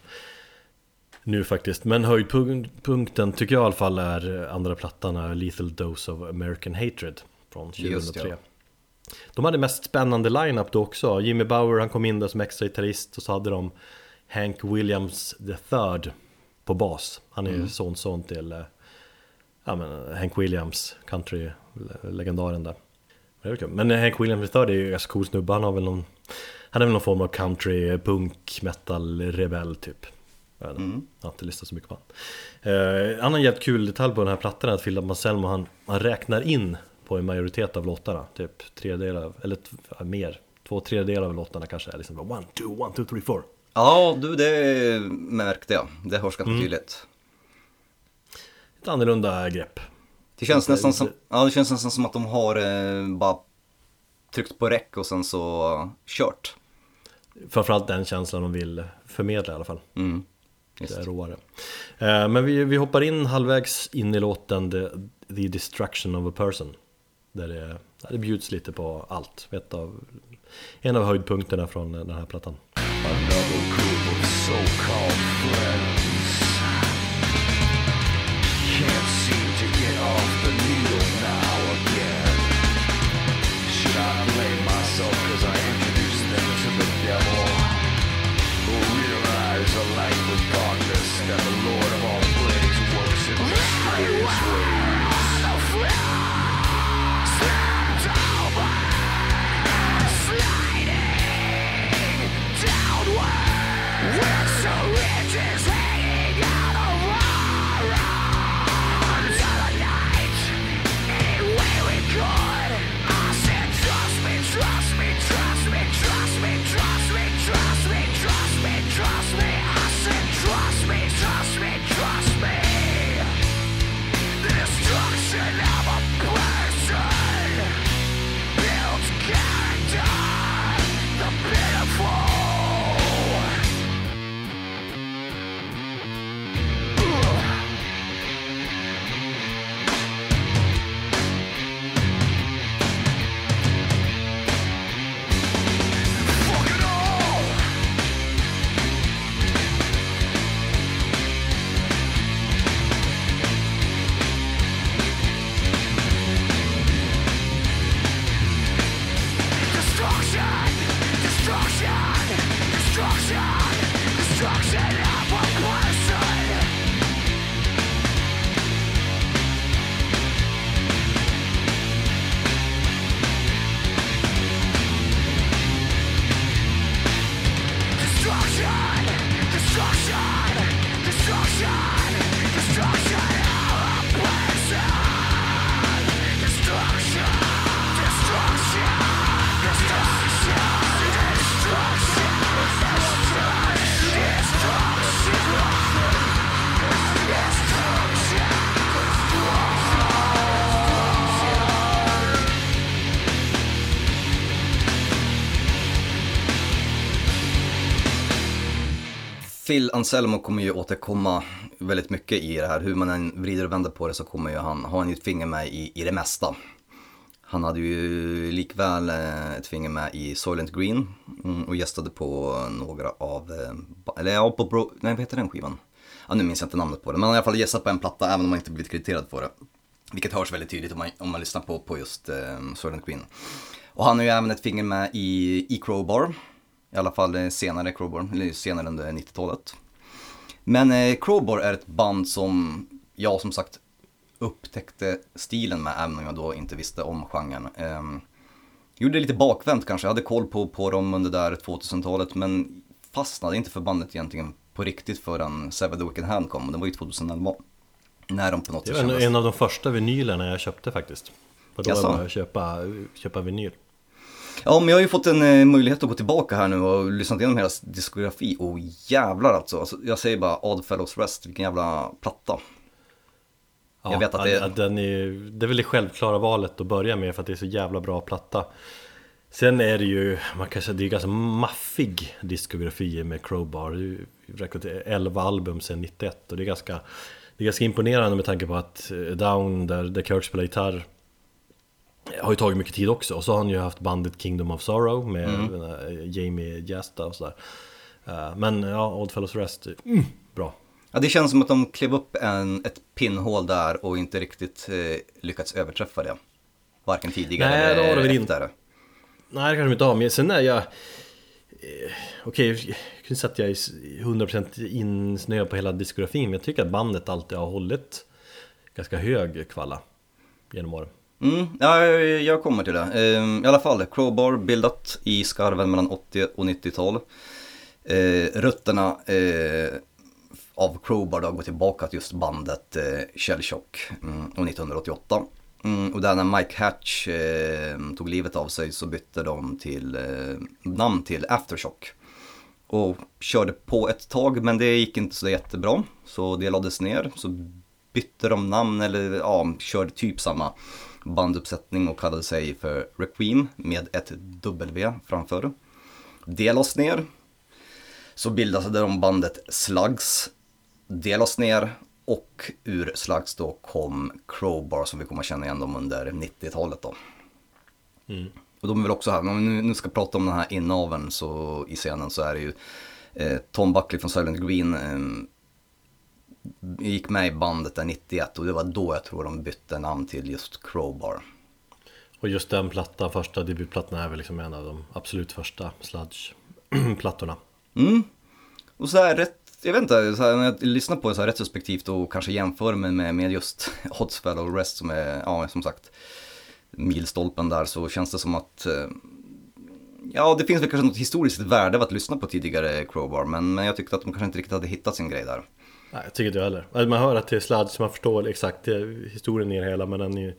Nu faktiskt, men höjdpunkten tycker jag i alla fall är andra plattan är Lethal Dose of American Hatred Från Just 2003 ja. De hade mest spännande line-up då också. Jimmy Bauer han kom in där som extra gitarrist och så hade de Hank Williams the third på bas. Han är ju sonson till eh, ja, men Hank Williams, country-legendaren där det. Men Hank Williams third är ju ganska cool snubbe Han har väl någon Han är väl någon form av country, punk, metal, rebell typ jag, vet. Mm. jag har inte listat så mycket på han. Eh, annan jävligt kul detalj på den här plattan är att Philip Anselmo han, han räknar in på en majoritet av låtarna Typ tredjedelar, eller ja, mer Två tredjedelar av låtarna kanske är liksom One, two, one, two, three, four Ja, du det märkte jag. Det hörs ganska tydligt. Ett annorlunda grepp Det känns, Inte- nästan som, ja, det känns nästan som att de har eh, bara tryckt på räck och sen så kört. Framförallt den känslan de vill förmedla i alla fall. Mm. Det är råare. Eh, Men vi, vi hoppar in halvvägs in i låten The, the Destruction of a Person. Där det, där det bjuds lite på allt. Ett av, En av höjdpunkterna från den här plattan. Another group of so-called friends destruction, destruction, destruction! Of. Phil Anselmo kommer ju återkomma väldigt mycket i det här. Hur man än vrider och vänder på det så kommer ju han, har han ju ett finger med i, i det mesta. Han hade ju likväl eh, ett finger med i Soylent Green mm, och gästade på några av, eh, eller ja, på Bro, nej vad heter den skivan? Ja, nu minns jag inte namnet på det, men han har i alla fall gästat på en platta även om han inte blivit krediterad på det. Vilket hörs väldigt tydligt om man, om man lyssnar på, på just eh, Soylent Green. Och han har ju även ett finger med i, E-Crowbar i alla fall eh, senare Crowbar, eller senare under 90-talet. Men eh, Crowbar är ett band som jag som sagt upptäckte stilen med, även om jag då inte visste om genren. Ehm, gjorde det lite bakvänt kanske, jag hade koll på, på dem under där 2000-talet men fastnade inte för bandet egentligen på riktigt förrän Seven the Wicked Hand kom och det var ju 2011. När de på något Det sätt var en, en av de första vinylerna jag köpte faktiskt. Och då Jaså? jag köpa, köpa vinyl. Ja, men jag har ju fått en eh, möjlighet att gå tillbaka här nu och lyssnat igenom hela diskografi och jävlar alltså. alltså jag säger bara Odd Fellows Rest, vilken jävla platta. Ja, Jag vet att det- ja, den är, det är väl det självklara valet att börja med för att det är så jävla bra platta. Sen är det ju, man kan säga det är ganska maffig diskografi med Crowbar. Det är ju räknat till 11 album sedan 91 och det är ganska, det är ganska imponerande med tanke på att eh, Down, där, där Kurt spelar gitarr, har ju tagit mycket tid också. Och så har han ju haft bandet Kingdom of Sorrow med Mm. här Jamie Jasta och sådär. Eh, Men ja, Odd Fellows Rest, mm, bra. Ja, det känns som att de klev upp en, ett pinnhål där och inte riktigt eh, lyckats överträffa det. Varken tidigare Nej, det har eller de väl inte. efter. Nej det kanske de inte har, men sen är jag... Eh, Okej, jag kan inte säga att jag är 100% insnöad på hela diskografin Men jag tycker att bandet alltid har hållit ganska hög kvalla genom åren Mm, ja, jag, kommer till det. Ehm, I alla fall, Crowbar bildat i skarven mellan 80 och 90-tal. Ehm, rötterna eh, av Crowbar då går tillbaka till just bandet eh, Shellshock mm, och 1988. Mm, och där när Mike Hatch eh, tog livet av sig så bytte de till eh, namn till Aftershock. Och körde på ett tag men det gick inte så jättebra. Så det lades ner. Så bytte de namn eller ja, körde typ samma banduppsättning och kallade sig för Requiem med ett W framför. Det lades ner. Så bildade de bandet Slugs. Det lades ner och ur Slugs då kom Crowbar som vi kommer känna igen dem under 90-talet då. Och de är väl också här, om vi nu, nu ska prata om den här inaveln så i scenen så är det ju eh, Tom Buckley från Silent Green eh, gick med i bandet där 91 och det var då jag tror de bytte namn till just Crowbar. Och just den plattan, första debutplattan är väl liksom en av de absolut första sludge-plattorna Mm. Och så här rätt, jag vet inte, så här, när jag lyssnar på det så här retrospektivt och kanske jämför med, med, med just Hot Spell och Rest som är, ja som sagt, milstolpen där så känns det som att eh, Ja, det finns väl kanske något historiskt värde av att lyssna på tidigare Crowbar, men, men jag tyckte att de kanske inte riktigt hade hittat sin grej där. Nej, jag tycker inte jag heller. Alltså, Man hör att det är sludge, så man förstår exakt eh, historien i det hela Men den, är, ju-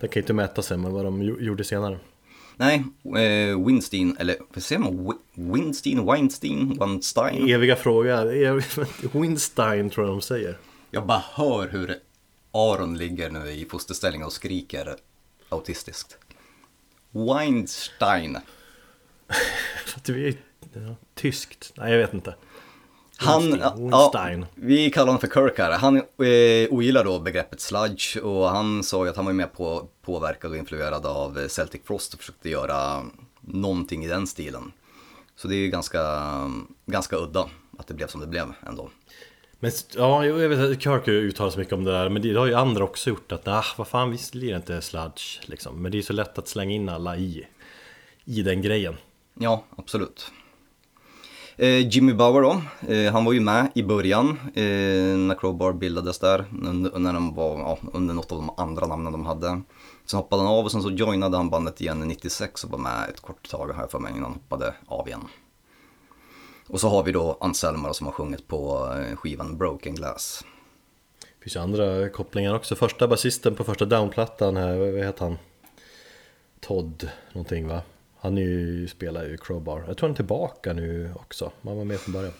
den kan ju inte mäta sig med vad de gjo- gjorde senare Nej, eh, Winstein, eller vad säger man? Wi- Winstein, Weinstein, Weinstein? Eviga fråga, Winstein tror jag de säger Jag bara hör hur Aron ligger nu i fosterställning och skriker autistiskt. Weinstein. Det är ja, tyskt, nej jag vet inte Han, ja, vi kallar honom för Kirk här. Han eh, ogillar då begreppet sludge och han sa ju att han var med på påverkad och influerad av Celtic Frost och försökte göra någonting i den stilen. Så det är ju ganska, ganska udda att det blev som det blev ändå. Men ja, jag vet att Kirk uttalar sig mycket om det där Men det har ju andra också gjort att ah, vad fan visst blir det inte sludge liksom Men det är så lätt att slänga in alla i I den grejen Ja, absolut. Eh, Jimmy Bauer då, eh, han var ju med i början eh, när Crowbar bildades där, under, när de var ja, under något av de andra namnen de hade. Sen hoppade han av och sen så joinade han bandet igen 96 och var med ett kort tag har jag för mig innan han hoppade av igen. Och så har vi då Anselmo som har sjungit på eh, skivan Broken Glass. Det finns ju andra kopplingar också. Första basisten på första downplattan här, vad heter han? Todd någonting va? Han är ju, spelar ju Crowbar. Jag tror han är tillbaka nu också. Man var med från början.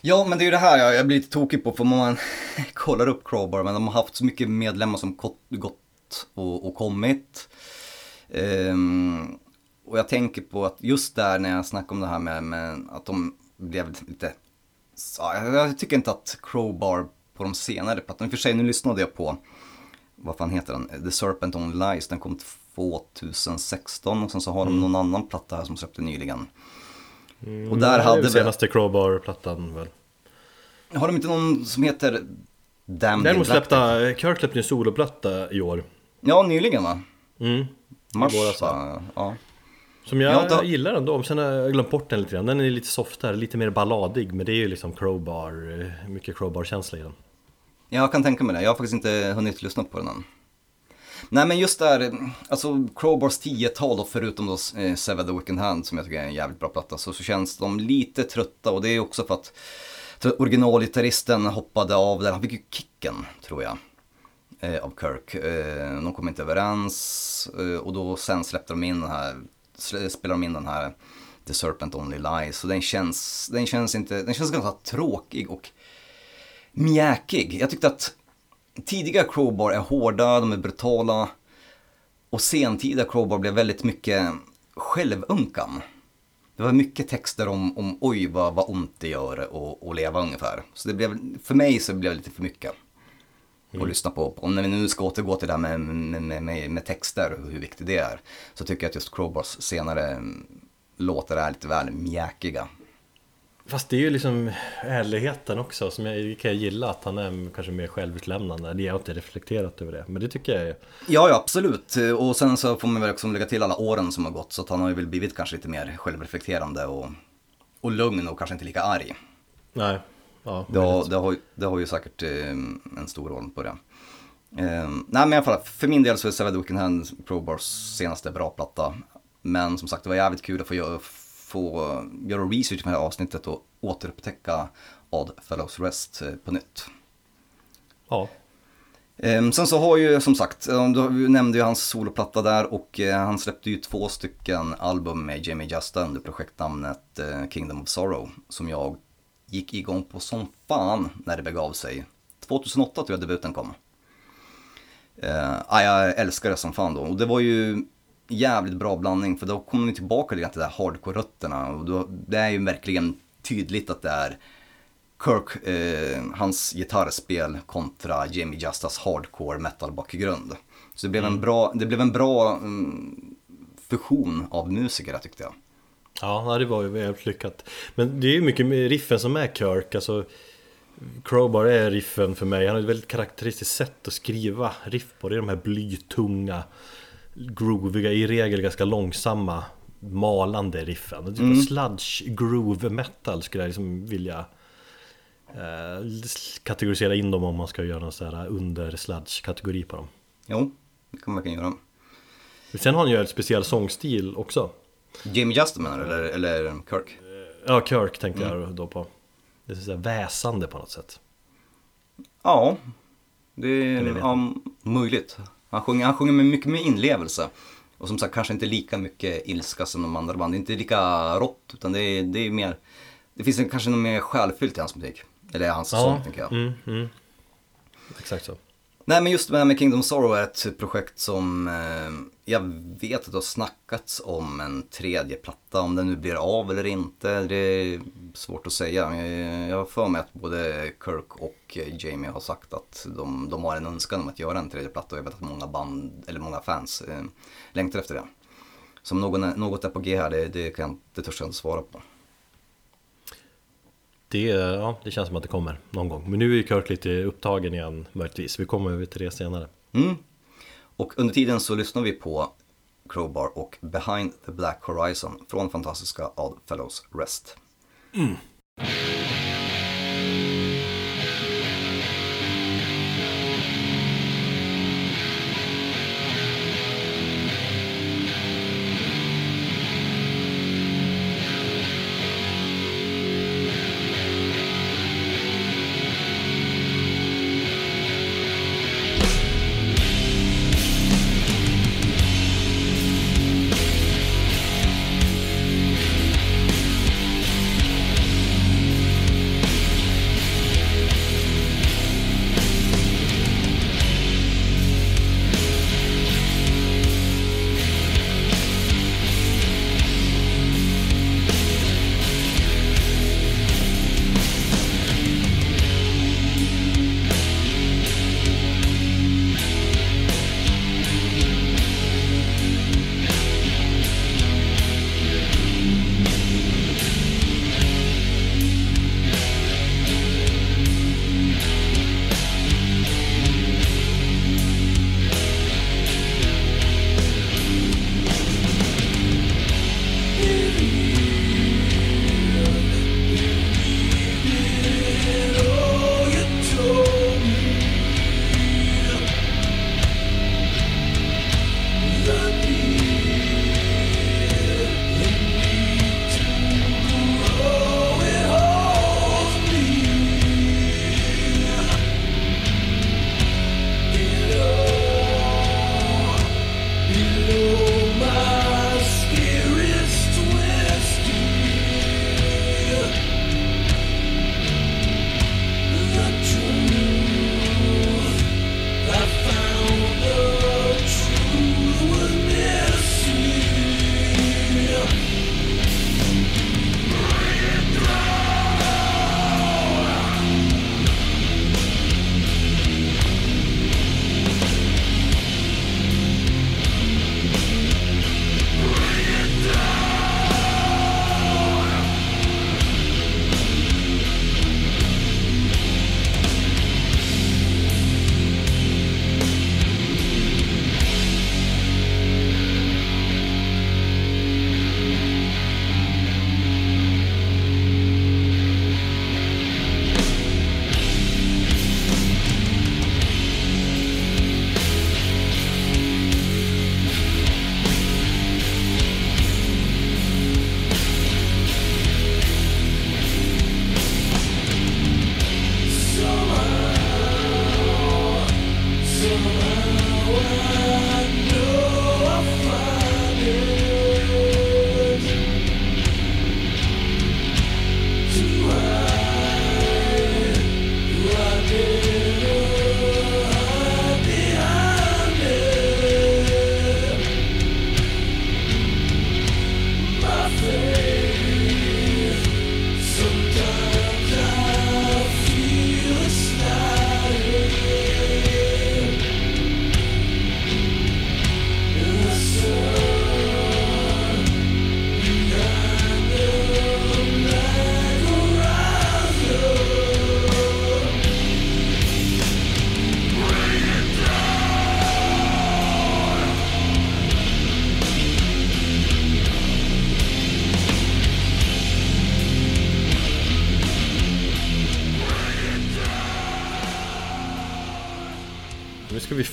Ja, men det är ju det här jag, jag blir lite tokig på för man kollar upp Crowbar, men de har haft så mycket medlemmar som gått, och, och kommit. Um, och jag tänker på att just där när jag snackar om det här med, med att de blev lite, jag, jag tycker inte att Crowbar på de senare plattorna, i och för sig nu lyssnade jag på, vad fan heter den, The Serpent Only Lies, den kom 2016 och sen så har de någon annan platta här som släppte nyligen. och där hade väl, senaste Crowbar-plattan väl. har de inte någon som heter Damned Däremot släppte, Kirk släppte en soloplatta i år. Ja, nyligen va? Mm. Mars va? Ja. Som jag Ja, då- gillar ändå, sen har jag glömt bort den lite grann. Den är lite softare, lite mer balladig. Men det är ju liksom Crowbar, eh, mycket Crowbar-känsla i den. Jag kan tänka mig det, jag har faktiskt inte hunnit lyssna på den än. Nej men just där, alltså Crowbars 10-tal då förutom då eh, Sever the Wicked Hand som jag tycker är en jävligt bra platta så, så känns de lite trötta och det är också för att originalgitarristen hoppade av där, han fick ju kicken tror jag. Eh, av Kirk. Eh, de kom inte överens eh, och då sen släppte de in den här, spelade de in den här The Serpent Only Lies. Så den känns, den känns inte, den känns ganska tråkig och mjäkig. Jag tyckte att tidiga Crowbar är hårda, de är brutala. Och sentida Crowbar blev väldigt mycket självunkan. Det var mycket texter om, om oj vad, vad ont det gör och, och leva ungefär. Så det blev, för mig så blev det lite för mycket att lyssna på. Om när vi nu ska återgå till det här med, med, med, med, med texter och hur viktigt det är. Så tycker jag att just Crowbars senare mm, låtar är lite väl mjäkiga. Fast det är ju liksom ärligheten också som jag kan jag gilla att han är kanske mer självutlämnande. Det har jag inte reflekterat över det. Men det tycker jag är... Ja, ja absolut. Och sen så får man väl också lägga till alla åren som har gått. Så att han har ju väl blivit kanske lite mer självreflekterande och, och lugn och kanske inte lika arg. Nej. Ja, Det har, det har, ju- det har ju säkert eh, en stor roll på det. Eh, nej men i alla fall, för min del så är the Wicked Hand Crowbars senaste bra platta. Men som sagt, det var jävligt kul att få göra, få göra research med det här avsnittet och återupptäcka Odd Fellows Rest eh, på nytt. Ja. Ehm, sen så har ju som sagt, du nämnde ju hans soloplatta där och eh, han släppte ju två stycken album med Jamie Justa under projektnamnet eh, Kingdom of Sorrow som jag gick igång på som fan när det begav sig. 2008 tror jag debuten kom. Uh, jag älskar det som fan då och det var ju jävligt bra blandning för då kommer vi tillbaka lite till det där hardcore-rötterna och då, det är ju verkligen tydligt att det är Kirk, eh, hans gitarrspel kontra Jamie Justas hardcore metal bakgrund. Så det blev en bra, det blev en bra mm, fusion av musiker tyckte jag. Ja, det var ju väldigt lyckat. Men det är ju mycket med riffen som är Kirk. Alltså, Crowbar är riffen för mig. Han har ett väldigt karaktäristiskt sätt att skriva riff på. Det är de här blytunga, grooviga, i regel ganska långsamma, malande riffen. Typ sludge groove metal skulle jag liksom vilja eh, kategorisera in dem om man ska göra någon sån här under sludge kategori på dem. Jo, det kan man verkligen göra. Sen har han ju en speciell sångstil också. Jamie Justa menar du, eller, eller Kirk? Ja, Kirk tänkte jag då på. Det är så här väsande på något sätt. Ja, det är ja, möjligt. Han sjunger, han sjunger med mycket mer inlevelse. Och som sagt kanske inte lika mycket ilska som de andra banden. Det är inte lika rått utan det är, det är mer, det finns en, kanske något mer själfyllt i hans musik. Eller hans sång tänker jag. Mm, mm. Exakt så. Nej men just det här med Kingdom Sorrow är ett projekt som eh, jag vet att det har snackats om en tredje platta. Om den nu blir av eller inte, det är svårt att säga. Jag har för mig att både Kirk och Jamie har sagt att de, de har en önskan om att göra en tredje platta och jag vet att många band, eller många fans eh, längtar efter det. Så om någon, något är på G här, det, det, kan, det törs jag inte svara på. Det, ja, det känns som att det kommer någon gång. Men nu är ju Kirk lite upptagen igen möjligtvis. Vi kommer över till det senare. Mm. Och under tiden så lyssnar vi på Crowbar och Behind the Black Horizon från fantastiska Odd Fellows Rest. nu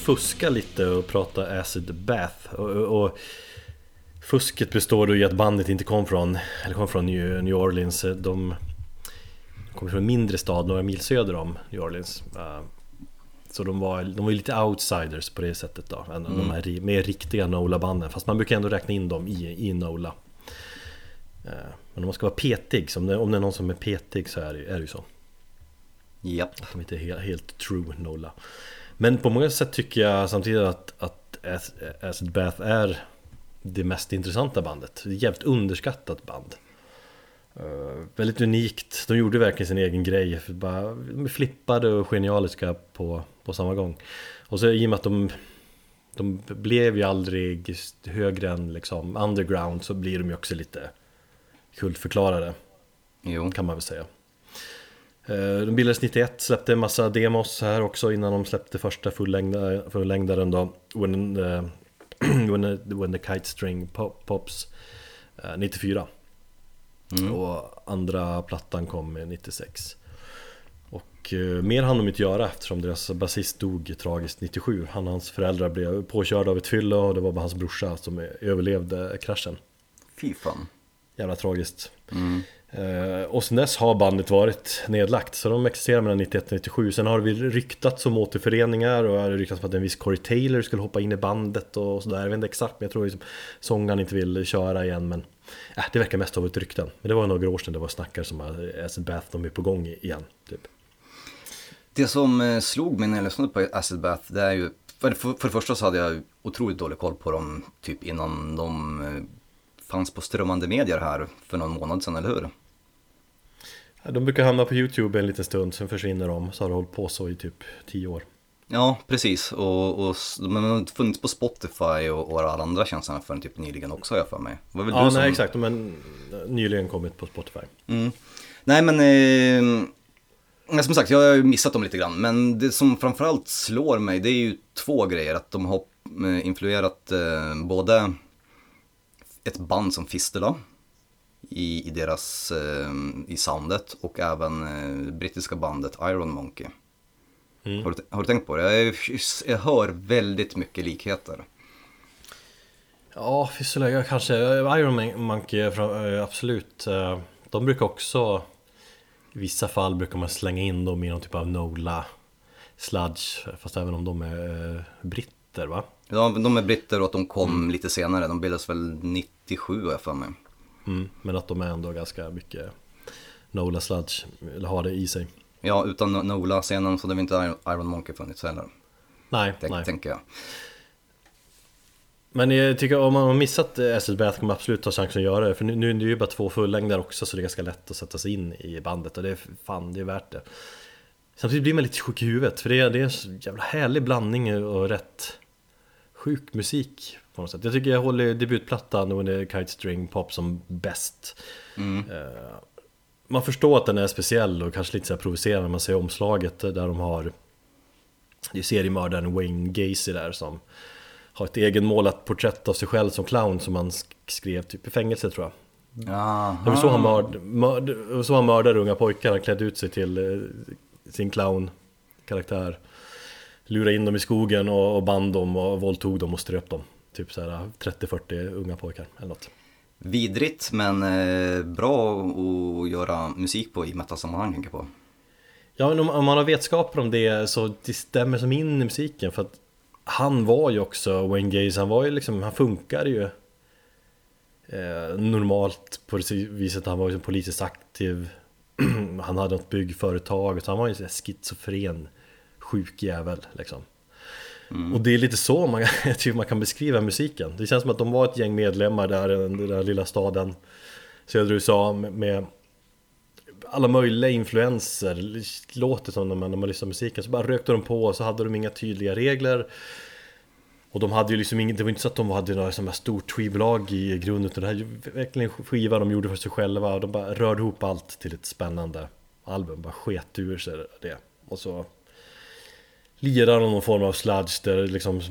fuska lite och prata Acid Bath. Och, och, Fusket består då i att bandet inte kom från, eller kom från New Orleans. De kommer från en mindre stad några mil söder om New Orleans. Eh, Så de var, de var lite outsiders på det sättet då än de här mer riktiga Nola-banden. Fast man brukar ändå räkna in dem i, i Nola. Eh, Men om man ska vara petig, om det, om det är någon som är petig så är det, är det ju så. Japp. att de inte är helt, helt true Nola Men på många sätt tycker jag samtidigt att, att Ac- Acid Bath är det mest intressanta bandet. Det är ett jävligt underskattat band. Eh, Väldigt unikt, de gjorde verkligen sin egen grej. Bara, De flippade och genialiska på, på samma gång. Och så i och med att de De blev ju aldrig högre än liksom underground så blir de ju också lite kultförklarade Jo. kan man väl säga. Eh, De bildades 91, släppte en massa demos här också innan de släppte första fullängda- fullängdaren då. When, eh, when, the, when the Kite String Pop- Pops eh, 94 Och andra plattan kom eh, 96 Och eh, mer hann de inte göra eftersom deras basist dog tragiskt 97 Han och hans föräldrar blev påkörda av ett fyllo och det var bara hans brorsa som eh, överlevde kraschen. Fy fan. Jävla tragiskt. Eh, Eh, och sen dess har bandet varit nedlagt, så de existerar mellan 91 och 97. Sen har vi ryktats om återföreningar och det har ryktats om att en viss Corey Taylor skulle hoppa in i bandet och sådär. Jag vet inte exakt, men jag tror liksom sångaren inte vill köra igen. Men äh, det verkar mest ha varit rykten. Men det var några år sedan det var snackar som att Acid Bath, de är på gång igen. Typ. Det som eh, slog mig när jag lyssnade på Acid Bath, det är ju... För, för, det första så hade jag otroligt dålig koll på dem typ innan de eh, fanns på strömmande medier här för någon månad sedan, eller hur? De brukar hamna på YouTube en liten stund, sen försvinner de. Så har det hållit på så i typ 10 år. Ja, precis. Och, och de har funnits på Spotify och, och alla andra tjänsterna förrän typ nyligen också, har jag för mig. Var väl Ja, du som... nej exakt. Men nyligen kommit på Spotify. Mm. Nej men, eh, som sagt jag har ju missat dem lite grann. Men det som framförallt slår mig det är ju två grejer. Att de har eh, influerat eh, både ett band som Fistula i, i deras, eh, i soundet och även eh, brittiska bandet Iron Monkey. Har, du, har du tänkt på det? Jag, jag hör väldigt mycket likheter. Ja, Fysula, kanske Iron Monkey eh, absolut De brukar också I vissa fall brukar man slänga in dem i någon typ av Nola Sludge Fast även om de är britter va? Ja, de är britter och att de kom lite senare. De bildades väl 97 har jag för mig. Mm, men att de är ändå ganska mycket Nola Sludge Eller har det i sig Ja, utan Nola-scenen så hade vi inte Iron- Monkey funnits heller. Nej, Tänk, nej. tänker jag. Men jag tycker om man har missat eh, Acid Bath kan man absolut ta chansen att göra det För nu, nu är det ju bara två fullängder också så det är ganska lätt att sätta sig in i bandet och det är fan, det är värt det Samtidigt blir man lite sjuk i huvudet för det är, det är en så jävla härlig blandning och rätt sjuk musik på något sätt. Jag tycker jag håller debutplattan the Kite String Pop som bäst. Eh, Man förstår att den är speciell och kanske lite så här provocerande när man ser omslaget där de har Det är seriemördaren Wayne Gacy där som har ett egenmålat porträtt av sig själv som clown som han sk- skrev typ i fängelse tror jag. Jaha. Det var så han, mörd, mörd, så han mördade unga pojkar, han klädde ut sig till eh, sin clown-karaktär Lurade in dem i skogen och, och band dem och våldtog dem och ströp dem Typ såhär 30-40 unga pojkar eller något. Vidrigt men eh, bra att göra musik på i metal-sammanhang tänker jag på. Ja men om, man har vetskaper om det så det stämmer som in i musiken för att Han var ju också Wayne Gaze, han var ju liksom, han funkar ju eh, Normalt på det viset, han var ju politiskt aktiv. Han hade något byggföretag, så han var ju en schizofren Sjuk jävel liksom och det är lite så man, jag tycker man kan beskriva musiken. Det känns som att de var ett gäng medlemmar där i den där lilla staden Södra USA med, med alla möjliga influenser. Låter som när man, när man lyssnar på musiken. Så bara rökte de på och så hade de inga tydliga regler. Och de hade ju liksom inget, det var inte så att de hade några sådana här stort skivbolag i grunden Utan det här är verkligen skiva de gjorde för sig själva. Och de bara rörde ihop allt till ett spännande album. Bara sket ur sig det. Och så Lirar någon form av sludge där liksom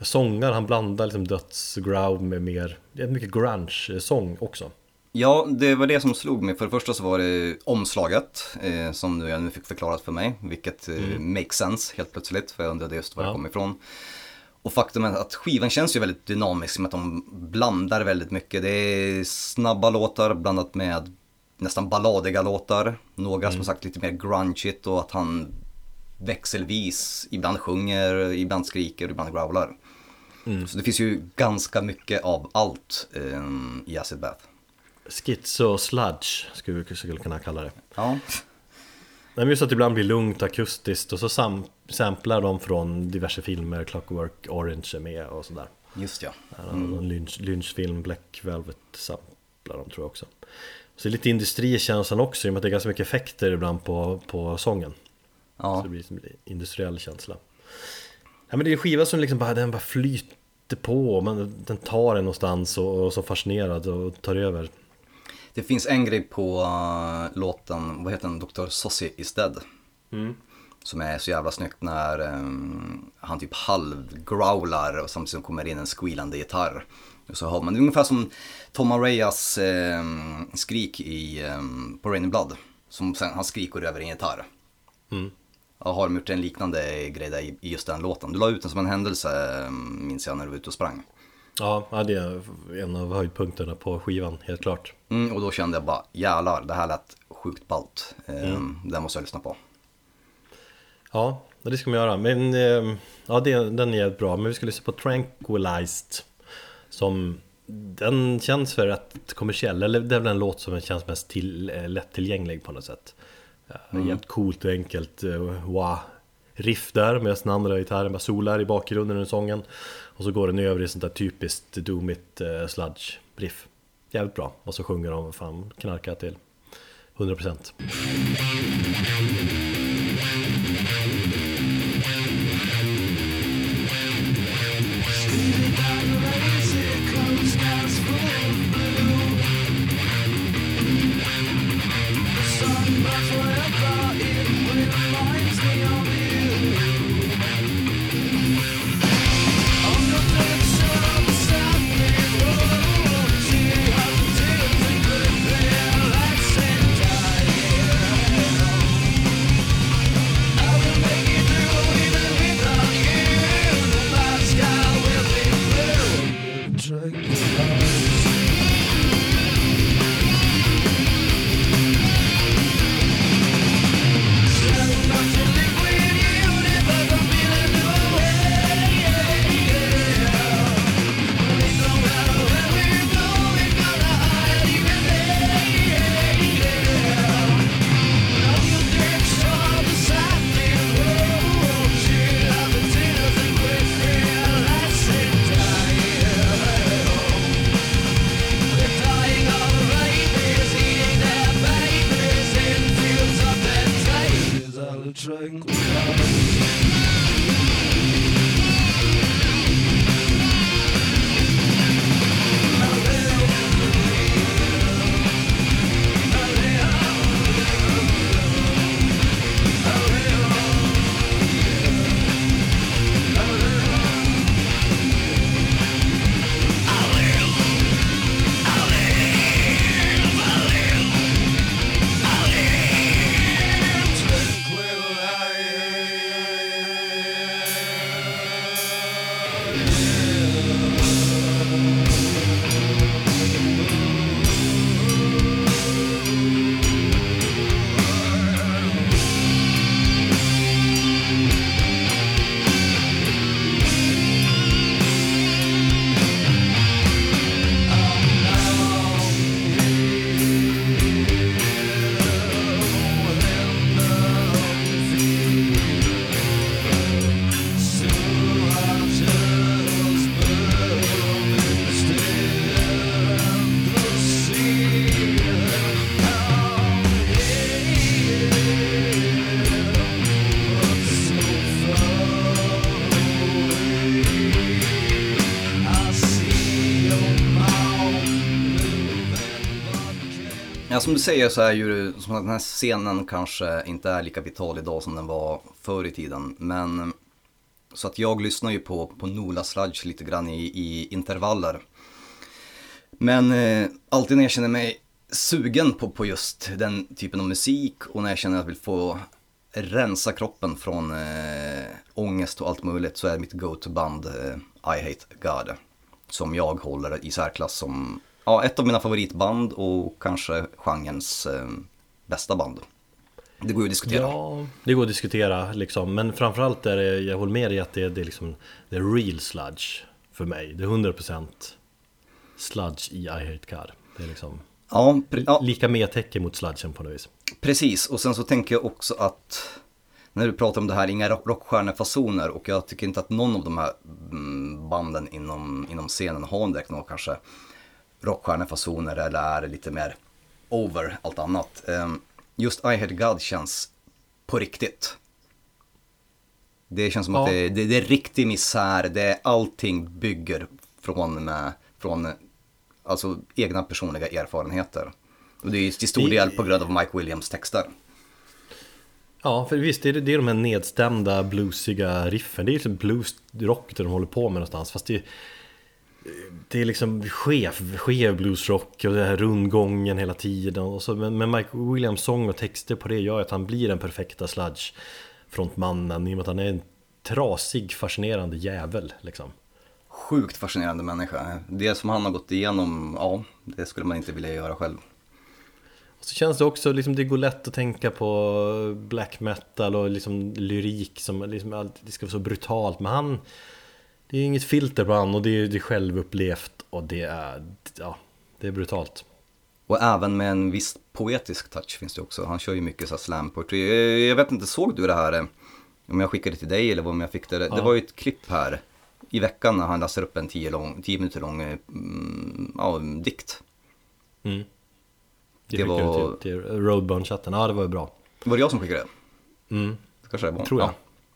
Sångar, han blandar liksom dödsgrowl med mer Det är mycket grunge-sång också Ja, det var det som slog mig. För det första så var det omslaget eh, som du nu fick förklarat för mig. Vilket eh, makes sense helt plötsligt. För jag undrade just var Ja. det kom ifrån. Och faktum är att skivan känns ju väldigt dynamisk med att de blandar väldigt mycket. Det är snabba låtar blandat med nästan balladiga låtar. Några som sagt lite mer grungeigt och att han växelvis ibland sjunger, ibland skriker, ibland growlar. Så det finns ju ganska mycket av allt eh, i Acid Bath. Schizo sludge skulle vi skulle kunna kalla det. Ja, men just att det ibland blir lugnt akustiskt och så sam samplar de från diverse filmer, Clockwork Orange är med och sådär. just ja. Har Någon lynch, lynchfilm, Black Velvet samplar de tror jag också. Så det är lite industrikänslan också i och med att det är ganska mycket effekter ibland på, på sången. Så Ja, det blir som en industriell känsla. Ja, men det är en skiva som liksom bara, den bara flyter på, man, den tar en någonstans och, och så fascinerad och tar över. det finns en grej på uh, låten, vad heter den, Dr. Sossi is dead. Som är så jävla snyggt när um, han typ halvgrowlar och samtidigt som kommer in en squealande gitarr. Och så hör man, det är ungefär som Tom Arayas um, skrik i, um, på Rain Blood. Som sen, han skriker över en gitarr. Mm. Har de gjort en liknande grej där i just den låten. Du la ut den som en händelse, minns jag, när du var ute och sprang. Ja, det är en av höjdpunkterna på skivan, helt klart. Mm, och då kände jag bara, jävlar, det här lät sjukt ballt. Um, Det här måste jag lyssna på. Ja, det ska man göra. Men eh, ja, det, den är jävligt bra. Men vi ska lyssna på Tranquilized. Som den känns väl rätt kommersiell. Eller det är väl en låt som känns mest till, eh, lättillgänglig på något sätt. Mm. Jävligt coolt och enkelt. Eh, wow. Riff där med den andra gitarren bara solar i bakgrunden under sången. Och så går den över i sånt där typiskt doomigt eh, sludge riff. Jävligt bra. Och så sjunger de fan knarka till 100%. Som du säger så är ju som att den här scenen kanske inte är lika vital idag som den var förr i tiden. Men så att jag lyssnar ju på, på Nola Sludge lite grann i, i intervaller. Men eh, alltid när jag känner mig sugen på, på just den typen av musik och när jag känner att jag vill få rensa kroppen från eh, ångest och allt möjligt så är mitt go-to-band eh, I Hate God. Som jag håller i särklass som ja, ett av mina favoritband och kanske genrens eh, bästa band. Det går ju att diskutera. Ja, det går att diskutera liksom. Men framförallt är det, jag håller med dig att det, är- det är liksom Det är real sludge för mig. Det är 100% sludge i I Hate God Det är liksom Ja, ja, lika med tecken mot sludgen på något vis. Precis, och sen så tänker jag också att när du pratar om det här, inga rock- rockstjärnefasoner och jag tycker inte att någon av de här mm, banden inom, inom scenen har direkt några kanske rockstjärnefasoner eller är lite mer over allt annat. Ehm, Just I Had God känns på riktigt. Det känns som att Ja. det, det, det är riktig misär, det är allting bygger från, från alltså, egna personliga erfarenheter. Och det är ju till stor Det- del på grund av Mike Williams texter. Ja, för visst, det är, det är de här nedstämda bluesiga riffen Det är liksom bluesrock det de håller på med någonstans Fast det, det är liksom skev, skev bluesrock och det här rundgången hela tiden och så, men, men Mike Williams sång och texter på det gör att han blir den perfekta sludge frontmannen i och med att han är en trasig, fascinerande jävel liksom. Sjukt fascinerande människa. Det som han har gått igenom, ja, det skulle man inte vilja göra själv. Och så känns det också, liksom, det går lätt att tänka på black metal och liksom lyrik som liksom, det ska vara så brutalt men han Det är inget filter på han och det är, det är självupplevt och det är, ja, det är brutalt Och även med en viss poetisk touch finns det också. Han kör ju mycket så här slam poetry. Eh, Jag vet inte, såg du det här? eh, Om jag skickade det till dig eller om jag fick det? Det Ja. var ju ett klipp här i veckan när han läser upp en 10 lång, 10 minuter lång eh, mm, ja, dikt. mm. Det, Det var- till, till Roadburn-chatten, ja det var ju bra Var det jag som skickade det? mm. Det kanske det var. Tror jag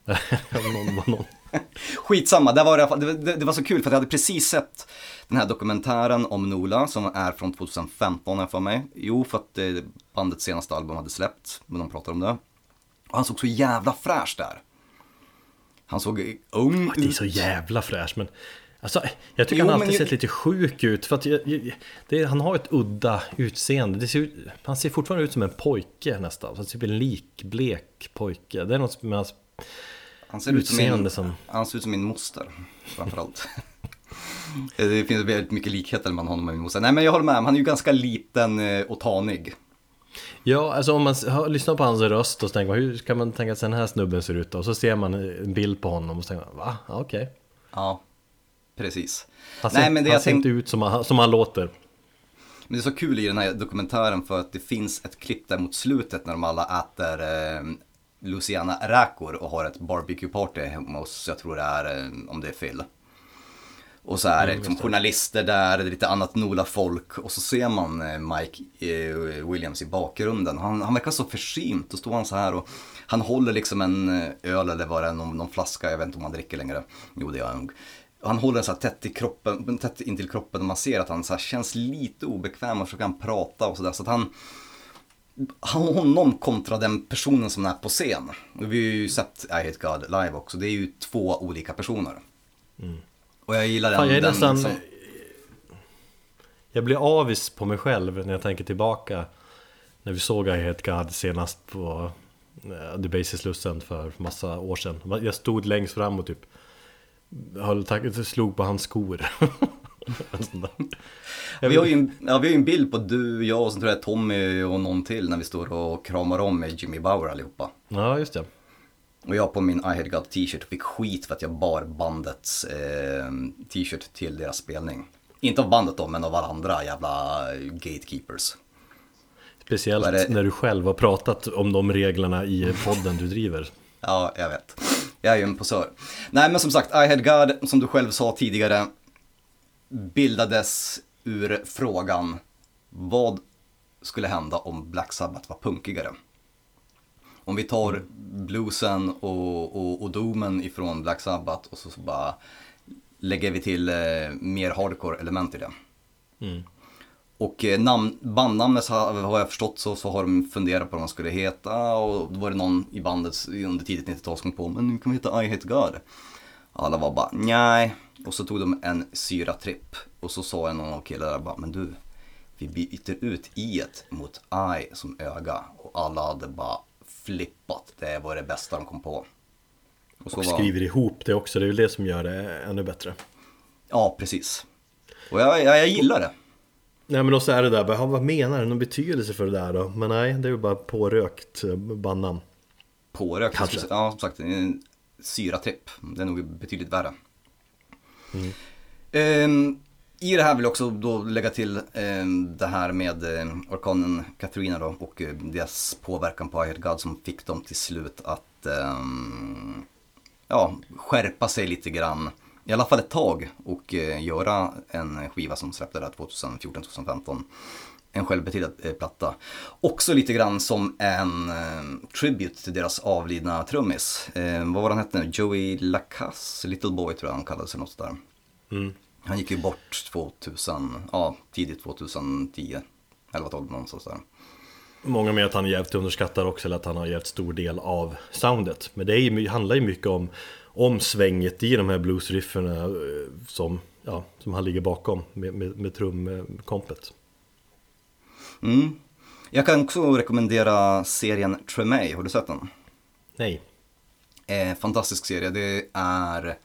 Ja. var någon. Skitsamma, det var, det, det, det var så kul för jag hade precis sett den här dokumentären om Nola som är från 2015 har jag för mig. Jo, för att eh, bandets senaste album hade släppts, men de pratar om det. Och han såg så jävla fräsch där. Han såg ung Det är ut. så jävla fräsch men Alltså, jag tycker Jo, han alltid ju- sett lite sjuk ut för att jag, jag, det, Han har ett udda utseende ser, ut- Han ser fortfarande ut som en pojke nästan Typ en likblek pojke Det är något med hans Han ser ut som min, som- han ser ut som min moster, framförallt. det finns väldigt mycket likheter mellan honom och min moster. Nej men jag håller med, han är ju ganska liten eh, och tanig. Ja, alltså om man lyssnar på hans röst och så tänker man hur kan man tänka att den här snubben ser ut då? Och så ser man en bild på honom och så tänker man va? Ja, Okej Ja, precis. Han ser, Nej men det han ser tänkte... inte ut som han, som han låter Men det är så kul i den här dokumentären för att det finns ett klipp där mot slutet när de alla äter eh, Luciana-räkor och har ett barbecue-party hemma hos, jag tror det är, eh, om det är Phil. Och så är det liksom journalister där, det är lite annat Nola-folk och så ser man eh, Mike eh, Williams i bakgrunden. Han, han verkar så försynt, då står han så här och han håller liksom en öl eller vad det är, någon, någon flaska, jag vet inte om han dricker längre. Jo det gör han nog. Han håller den så här tätt, i kroppen, tätt intill kroppen och man ser att han så känns lite obekväm och så kan han prata och sådär. Så att han, honom kontra den personen som är på scen. Vi har ju sett I Hate God live också, det är ju två olika personer. Och jag gillar den. Fan, jag den nästan... som- Jag blir avis på mig själv när jag tänker tillbaka När vi såg I Hate God senast på eh, Debaser-slussen för massa år sedan Jag stod längst fram och typ höll, slog på hans skor Vi har, ju en, ja, vi har en bild på du, jag och så tror jag Tommy och någon till när vi står och kramar om med Jimmy Bauer allihopa. Ja, just det Och jag på min I Hate God t-shirt fick skit för att jag bar bandets eh, t-shirt till deras spelning. Inte av bandet då, men av alla andra jävla gatekeepers. Speciellt det? när du själv har pratat om de reglerna i podden du driver Ja, jag vet. Jag är ju en posör. Nej, men som sagt, I Had God, som du själv sa tidigare, bildades ur frågan vad skulle hända om Black Sabbath var punkigare? Om vi tar bluesen och, och, och doomen ifrån Black Sabbath och så, så bara lägger vi till eh, mer hardcore element i det. Mm. Och eh, namn, bandnamnet har, har jag förstått så, så har de funderat på vad de skulle heta och då var det någon i bandet under tidigt 90-tal som kom på men nu kan vi heta I Hate God. Alla var bara nej och så tog de en syratripp och så sa en någon av killarna bara men du vi byter ut i mot I som öga och alla hade bara flippat. Det var det bästa de kom på. Och Och var- skriver ihop det också, det är ju det som gör det ännu bättre. Ja, precis. Och jag, jag, jag gillar det. Nej men också är det där, bara, vad menar du? Någon betydelse för det där då? Men nej, det är ju bara pårökt eh, bandnamn. Pårökt. Kanske. Ja, som sagt, en syratripp. Det är nog betydligt värre. Mm. Ehm, I det här vill jag också då lägga till ehm, det här med eh, orkanen Katrina då och eh, deras påverkan på I God som fick dem till slut att ehm, ja, skärpa sig lite grann. I alla fall ett tag och eh, göra en skiva som släppte där 2014-2015. En självbetitlad eh, platta. Också lite grann som en eh, tribute till deras avlidna trummis. Eh, vad var han hette nu? Joey Lacasse, Little Boy tror jag han kallade sig något sådär. Mm. Han gick ju bort 2000, ja tidigt 2010, 11 12 någonstans där. Många med att han är jävligt underskattad också, eller att han har jävligt stor del av soundet. Men det är handlar ju mycket om, om svänget i de här bluesriffen eh, som, ja, som han ligger bakom med, med, med trumkompet. Mm. Jag kan också rekommendera serien Tremay, har du sett den? Nej. Eh, fantastisk serie, det är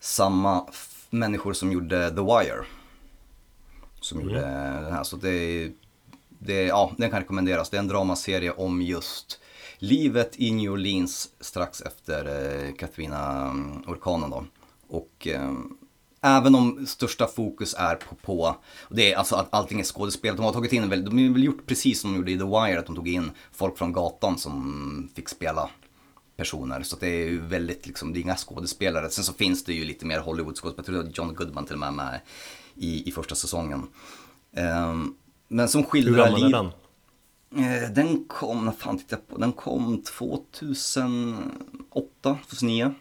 samma människor som gjorde The Wire. Som gjorde den här, så det är, det, ja, den kan rekommenderas. Det är en dramaserie om just livet i New Orleans strax efter eh, Katrina-orkanen då. Och eh, även om största fokus är på, på det är alltså att allting är skådespel. De har tagit in, de har väl gjort precis som de gjorde i The Wire, att de tog in folk från gatan som fick spela personer. Så det är ju väldigt, liksom, det är inga skådespelare. Sen så finns det ju lite mer Hollywood-skådespelare. Jag tror att John Goodman till och med med i, i första säsongen. Ehm, men som Hur skildrar gammal är den? Eh, den kom, när fan tittade jag på? Den kom 2008, 2009.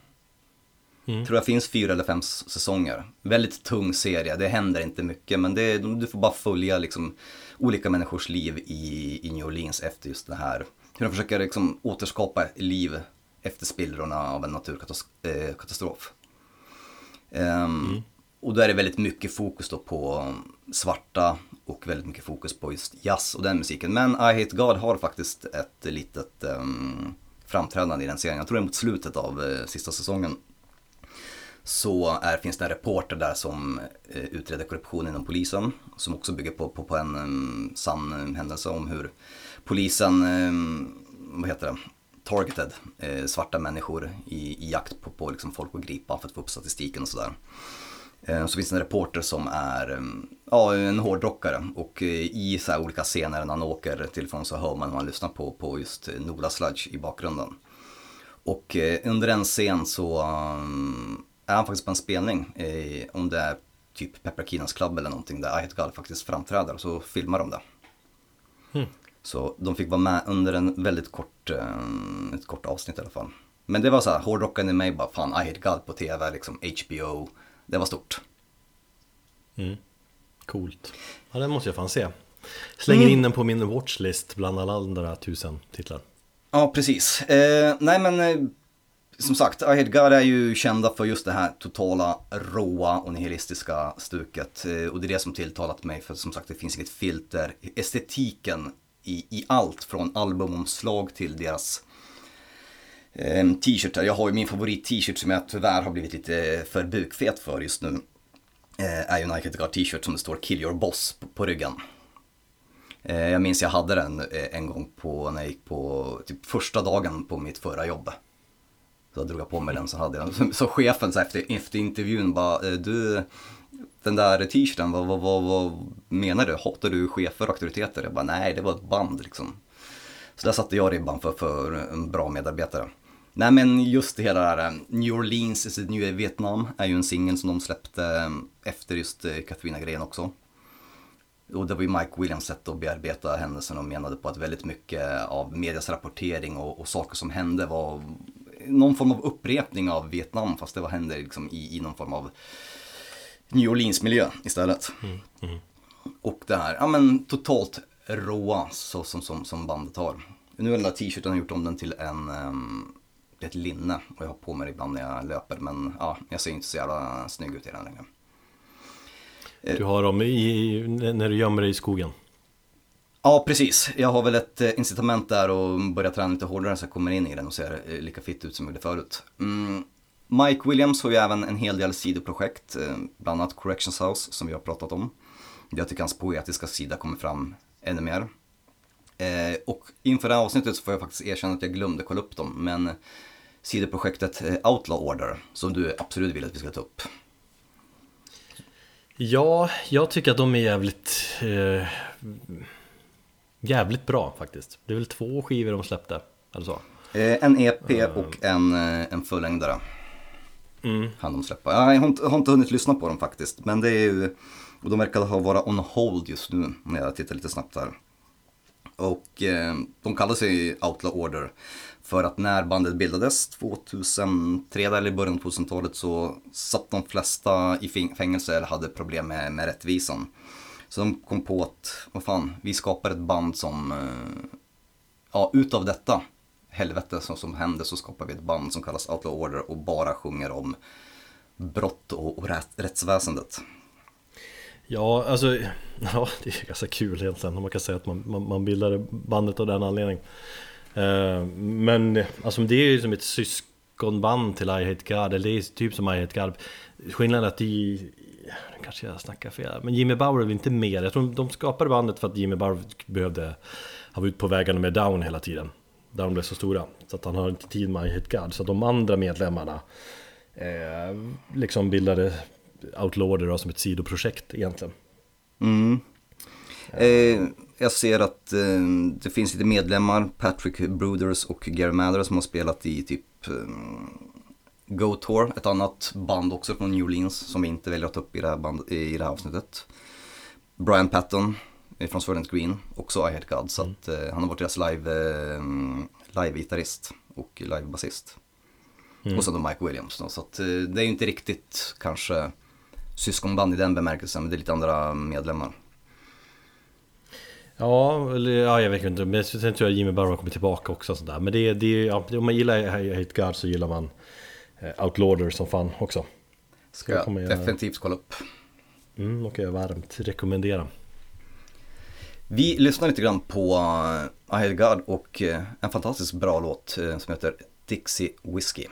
Mm. Tror jag finns fyra eller fem säsonger. Väldigt tung serie, det händer inte mycket men det, du får bara följa liksom olika människors liv i, i New Orleans efter just det här. Hur de försöker liksom återskapa liv efter spillrorna av en naturkatastrof. Ehm, Och då är det väldigt mycket fokus då på svarta och väldigt mycket fokus på just jazz och den musiken. Men I Hate God har faktiskt ett litet um, framträdande i den serien. Jag tror det är mot slutet av eh, sista säsongen. Så är, finns det en reporter där som eh, utreder korruption inom polisen. Som också bygger på, på, på en um, sann eh, händelse om hur polisen, um, vad heter det, targeted eh, svarta människor i, i jakt på, på liksom folk att gripa för att få upp statistiken och sådär. Eh, Så finns det en reporter som är ja, en hårdrockare och eh, i så här olika scener när han åker till från så hör man hur han lyssnar på, på just Nola Sludge i bakgrunden. Och eh, under en scen så um, är han faktiskt på en spelning, eh, om det är typ Pepper Keenans Club eller någonting där I Hate God faktiskt framträder och så filmar de det. Så de fick vara med under en väldigt kort, eh, ett kort avsnitt i alla fall. Men det var så här, hårdrockaren i mig bara, fan I Hate God på tv, liksom HBO, det var stort. Coolt. Ja, den måste jag fan se. Slänger in den på min watchlist bland alla andra tusen titlar. Ja, precis. Eh, nej men, eh, som sagt, I God är ju kända för just det här totala råa och nihilistiska stuket. Eh, och det är det som tilltalat mig, för som sagt det finns inget filter. Estetiken i, i allt från albumomslag till deras eh, t-shirtar. Jag har ju min favorit-t-shirt som jag tyvärr har blivit lite för bukfet för just nu. Eh, är ju en I Hate God t-shirt som det står Kill Your Boss på, på ryggen. Eh, Jag minns jag hade den eh, en gång på, när jag gick på typ första dagen på mitt förra jobb. Så drog jag på mig den så hade jag den. Så chefen så efter, efter intervjun bara, eh, du, den där t-shirten, vad, vad, vad, vad menar du? Hatar du chefer och auktoriteter? Jag bara, nej det var ett band liksom. Så där satte jag ribban för, för en bra medarbetare. Nej men just det hela där, eh, New Orleans is the new Vietnam är ju en singel som de släppte eh, efter just eh, Katrina-grejen också. Och det var ju Mike Williams sätt att bearbeta händelsen och menade på att väldigt mycket av medias rapportering och, och saker som hände var någon form av upprepning av Vietnam fast det var hände liksom i, i någon form av New Orleans-miljö istället. Och det här, ja men totalt råa så som, som, som bandet har. Nu är den där t-shirten, jag gjort om den till en, um, ett linne och jag har på mig det ibland när jag löper men ja, jag ser inte så jävla snygg ut i den längre. Du har dem i, när du gömmer dig i skogen. Ja, precis. Jag har väl ett eh, incitament där och börja träna lite hårdare så jag kommer in i den och ser eh, lika fitt ut som jag gjorde förut. Mm. Mike Williams har ju även en hel del sidoprojekt, eh, bland annat Corrections House som vi har pratat om. Jag tycker hans poetiska sida kommer fram ännu mer. Eh, och inför det här avsnittet så får jag faktiskt erkänna att jag glömde kolla upp dem, men sidoprojektet Outlaw Order, som du absolut vill att vi ska ta upp. Ja, jag tycker att de är jävligt eh, Jävligt bra faktiskt Det är väl två skivor de släppte, eller så Eh, en EP och en, eh, en fullängdare. mm. Han de släppa. Ja, Jag har inte, har inte hunnit lyssna på dem faktiskt. Men det är ju, och de verkar ha vara on hold just nu när jag tittar lite snabbt här. Och eh, de kallar sig Outlaw Order. För att när bandet bildades 2003 eller i början av 2000-talet så satt de flesta i fäng- fängelse eller hade problem med, med rättvisan. Så de kom på att, vad fan, vi skapar ett band som, eh, ja utav detta helvete som, som hände så skapar vi ett band som kallas Outlaw Order och bara sjunger om brott och, och rättsväsendet. Ja, alltså Ja, det är ganska kul egentligen. Om man kan säga att man, man, man bildade bandet av den anledningen. Eh, Men alltså det är ju som ett syskonband till I Hate God Eller det är typ som I Hate God. Skillnaden är att nu Kanske jag snackar fel Men Jimmy Bauer är väl inte med Jag tror de skapade bandet för att Jimmy Bauer behövde Han var ute på vägarna med Down hela tiden. Down blev så stora Så att han har inte tid med Hit God Så de andra medlemmarna eh, Liksom bildade Outlawder då som ett sidoprojekt egentligen. Mm. Eh, jag ser att eh, det finns lite medlemmar, Patrick Bruders och Gary Mather som har spelat i typ eh, Go Tour, ett annat band också från New Orleans som vi inte väljer att ta upp i det här, band, i det här avsnittet. Brian Patton från Silent Green, också I Hate God, så att eh, han har varit deras live, eh, live-gitarrist och live-basist. Och så då Mike Williams då, så att eh, det är ju inte riktigt kanske syskonband i den bemärkelsen, men det är lite andra medlemmar. Ja, eller ja, jag vet inte. Men sen tror jag Jimmy Barrow kommer tillbaka också. och Sådär. Men det, det, ja, om man gillar I Hate God så gillar man Outlawder som fan också. Ska jag jag- definitivt kolla upp. Mm, och jag varmt rekommendera. Vi lyssnar lite grann på I Hate God och eh, en fantastiskt bra låt eh, som heter Dixie Whiskey.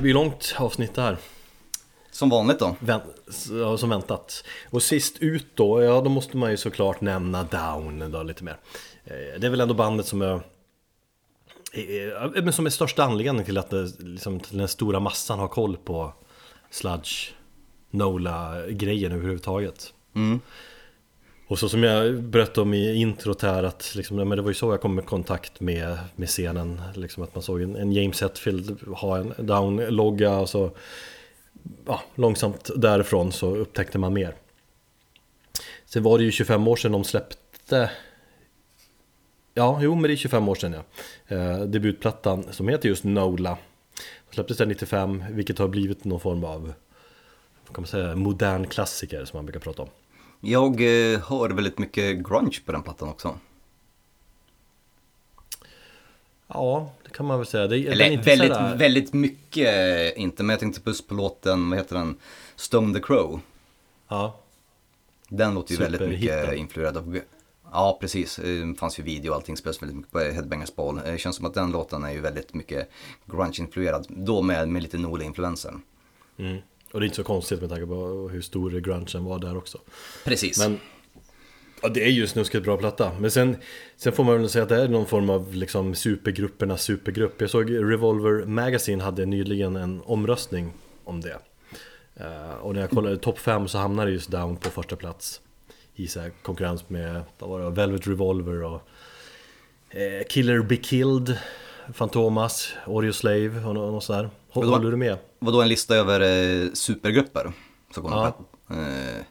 Det blir långt avsnitt det här. Som vanligt då. Vänt, ja, som väntat. Och sist ut då, ja då måste man ju såklart nämna Down då lite mer. Eh, Det är väl ändå bandet som är eh, men som är största anledningen till att det, liksom, till den stora massan har koll på Sludge Nola-grejen överhuvudtaget. Mm. Och så som jag berättade om i introt här att liksom, men det var ju så jag kom i kontakt med, med scenen. Liksom att man såg en, en James Hetfield ha en down-logga och så ja, långsamt därifrån så upptäckte man mer. Sen var det ju 25 år sedan de släppte Ja, jo men det är 25 år sedan ja. Eh, debutplattan som heter just Nola. Den släpptes den 95, vilket har blivit någon form av kan man säga, modern klassiker som man brukar prata om. Jag eh, hör väldigt mycket grunge på den plattan också. Ja, det kan man väl säga. Det, Eller väldigt, sådär- väldigt mycket eh, inte, men jag tänkte just på låten, vad heter den? Stone the Crow. Ja, Den låter ju väldigt mycket influerad av... Ja, precis. Det fanns ju video och allting spelas väldigt mycket på Headbangers Ball. Det känns som att den låten är ju väldigt mycket grunge-influerad. Då med, med lite Nola-influenser. mm. Och det är inte så konstigt med tanke på hur stor grungen var där också. Precis. Men ja, det är ju snuskigt bra platta. Men sen, sen får man väl säga att det är någon form av liksom supergruppernas supergrupp. Jag såg Revolver Magazine hade nyligen en omröstning om det. Eh, och när jag kollade topp 5 så hamnade just Down på första plats. I så här konkurrens med vad var det, Velvet Revolver och eh, Killer Be Killed, Fantomas, Oreo Slave och nå- något sådär. Hå- Vadå? Håller du med? Vadå en lista över eh, supergrupper? Ja. eh,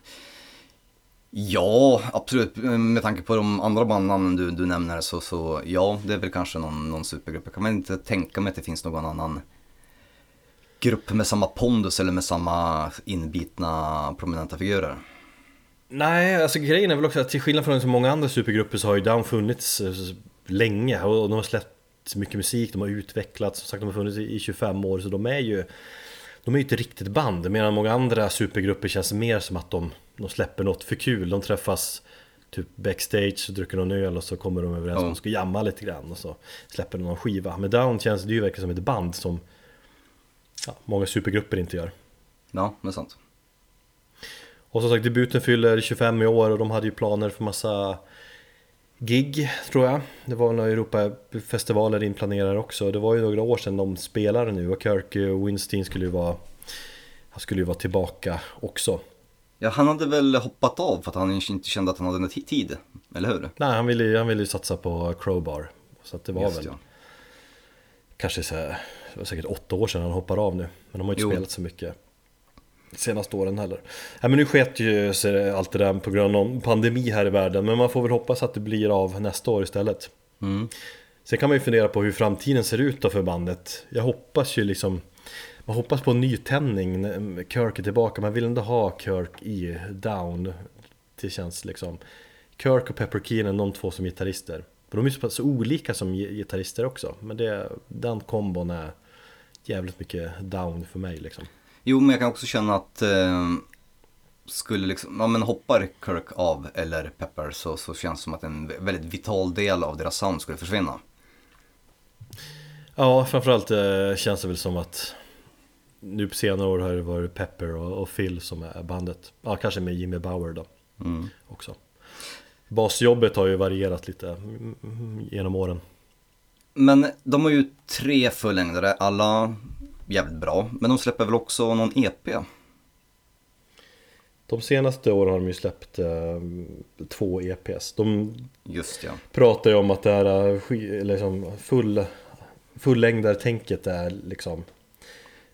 ja, absolut. Med tanke på de andra bandnamnen du, du nämner så, så ja, det är väl kanske någon, någon supergrupp. Jag kan väl inte tänka mig att det finns någon annan grupp med samma pondus eller med samma inbitna prominenta figurer. Nej, alltså grejen är väl också att till skillnad från så många andra supergrupper så har ju Down funnits eh, länge och de har släppt mycket musik, de har utvecklats, som sagt de har funnits i i 25 år så de är ju De är ju inte riktigt band, medan många andra supergrupper känns mer som att de, de släpper något för kul, de träffas Typ backstage, dricker någon öl och så kommer de överens om Ja. att de ska jamma lite grann och så släpper de någon skiva. Men Down känns det ju verkligen som ett band som ja, Många supergrupper inte gör. Ja, är sant. och som sagt debuten fyller 25 i år och de hade ju planer för massa gig tror jag. Det var några Europafestivaler inplanerade också. Det var ju några år sedan de spelade nu och Kirk Winstein skulle ju vara Han skulle ju vara tillbaka också. Ja, han hade väl hoppat av för att han inte kände att han hade tid, eller hur? Nej, han ville, ju- han ville satsa på Crowbar. Så att det var Just väl ja. kanske så här, det var säkert åtta år sedan han hoppade av nu. Men de har ju inte Jo. spelat så mycket senaste åren heller. Nej men nu sket ju sig allt det där på grund av pandemi här i världen. Men man får väl hoppas att det blir av nästa år istället. Mm. Sen kan man ju fundera på hur framtiden ser ut då för bandet. Jag hoppas ju liksom Man hoppas på en nytändning när Kirk är tillbaka. Man vill ändå ha Kirk i Down. Det känns liksom Kirk och Pepper Keenan, de två som gitarrister. Och de är så pass olika som gi- gitarrister också. Men det, den kombon är jävligt mycket down för mig liksom. Jo, men jag kan också känna att eh, skulle liksom, ja men hoppar Kirk av eller Pepper så, så känns det som att en väldigt vital del av deras sound skulle försvinna. Ja, framförallt eh, känns det väl som att nu på senare år har det varit Pepper och, och Phil som är bandet. Ja, kanske med Jimmy Bauer då Mm. också. Basjobbet har ju varierat lite mm, mm, genom åren. Men de har ju tre fullängdare, alla jävligt bra. Men de släpper väl också någon EP? De senaste åren har de ju släppt eh, två EPs. De Just ja. pratar ju om att det här eh, liksom full, fullängdartänket är liksom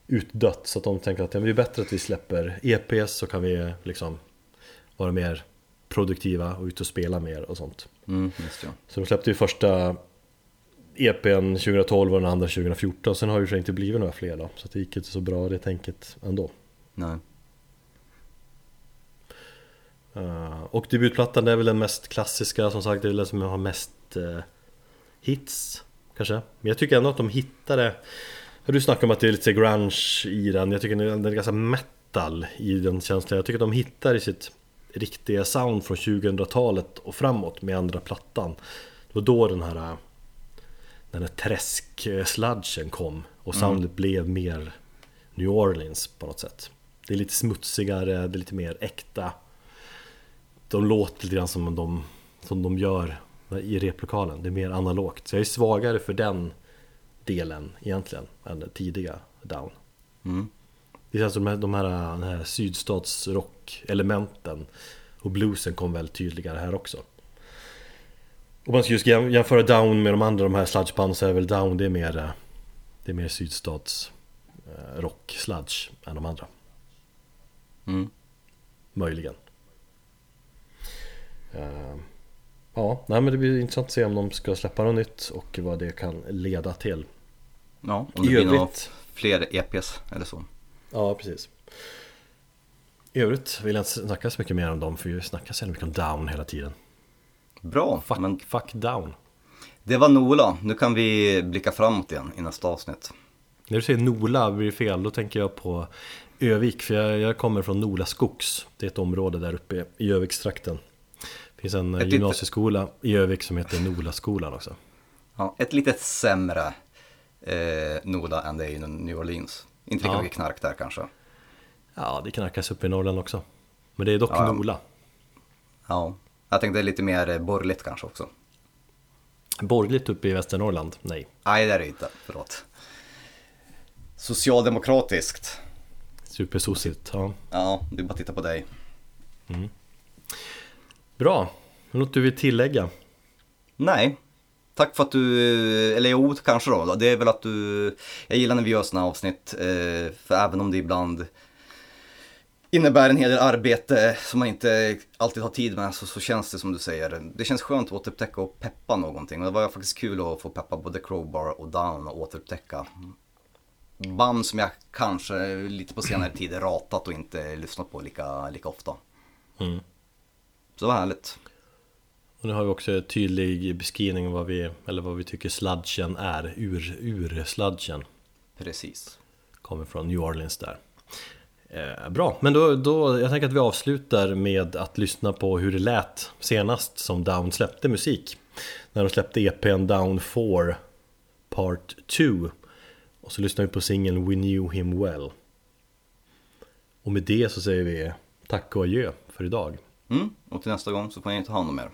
utdött. Så att de tänker att ja, det är bättre att vi släpper EPs så kan vi liksom vara mer produktiva och ut och spela mer och sånt. Mm, ja. Så de släppte ju första EPn 2012 och den andra 2014. Sen har ju det inte blivit några fler då. Så det gick inte så bra det tänket ändå. Nej. Uh, och debutplattan är väl den mest klassiska som sagt, det är den som har mest eh, hits kanske. Men jag tycker ändå att de hittade Du snackar om att det är lite grunge i den, jag tycker den är ganska metal i den känslan. Jag tycker att de hittar i sitt riktiga sound från 2000-talet och framåt med andra plattan. Det var då den här den här träsk-sludgen kom och soundet blev mer New Orleans på något sätt. Det är lite smutsigare, det är lite mer äkta. De låter lite grann som de, som de gör i replokalen. Det är mer analogt. Så jag är svagare för den delen egentligen än det tidiga Down. Mm. Det känns som de här, de här, den här sydstatsrock-elementen och bluesen kom väl tydligare här också. Om man ska just jäm- jämföra Down med de andra, de här sludgebanden så är väl Down det är mer eh, Det är mer sydstats rock sludge än de andra. Mm. Möjligen. Eh, Ja, nej men det blir intressant att se om de ska släppa något nytt och vad det kan leda till. Ja, om det I blir några övrigt, fler EPs eller så. ja precis. I övrigt vill jag inte snacka så mycket mer om dem för vi snackar så mycket om Down hela tiden. Bra, Fuck, men fuck Down. det var Nola. Nu kan vi blicka framåt igen i nästa avsnitt. När du säger Nola blir det fel, då tänker jag på Övik, för jag, jag kommer från Nola Skogs. Det är ett område där uppe i Övikstrakten. Det finns en Ett ett litet- gymnasieskola i Övik som heter Nolaskolan också. Ja, ett lite sämre eh, Nola än det är i New Orleans. Inte lika Ja. mycket knark där kanske. Ja, det knackas upp i Norrland också. Men det är dock ja. Nola. Ja, jag tänkte lite mer eh, borgerligt kanske också. Borgerligt uppe i Västernorrland? Nej. Nej, det är det inte. Förlåt. Socialdemokratiskt. Supersossigt, ja. Ja, det är bara att titta på dig. Bra, något du vill tillägga? Nej, tack för att du, eller jo kanske då, det är väl att du, jag gillar när vi gör sådana avsnitt, eh, för även om det ibland innebär en hel del arbete som man inte alltid har tid med så, så känns det som du säger, det känns skönt att återupptäcka och peppa någonting och det var faktiskt kul att få peppa både Crowbar och Down och återupptäcka band som jag kanske lite på senare tid ratat och inte lyssnat på lika, lika ofta. Mm. Så det var härligt. Och nu har vi också en tydlig beskrivning av vad vi, eller vad vi tycker sludgen är, ur, ur sludgen. Precis. Kommer från New Orleans där. Eh, bra, men då, då, jag tänker att vi avslutar med att lyssna på hur det lät senast som Down släppte musik. När de släppte EPn Down 4 Part 2. Och så lyssnar vi på singeln We Knew Him Well. Och med det så säger vi tack och adjö för idag. Mm, och till nästa gång så får ni ta hand om er.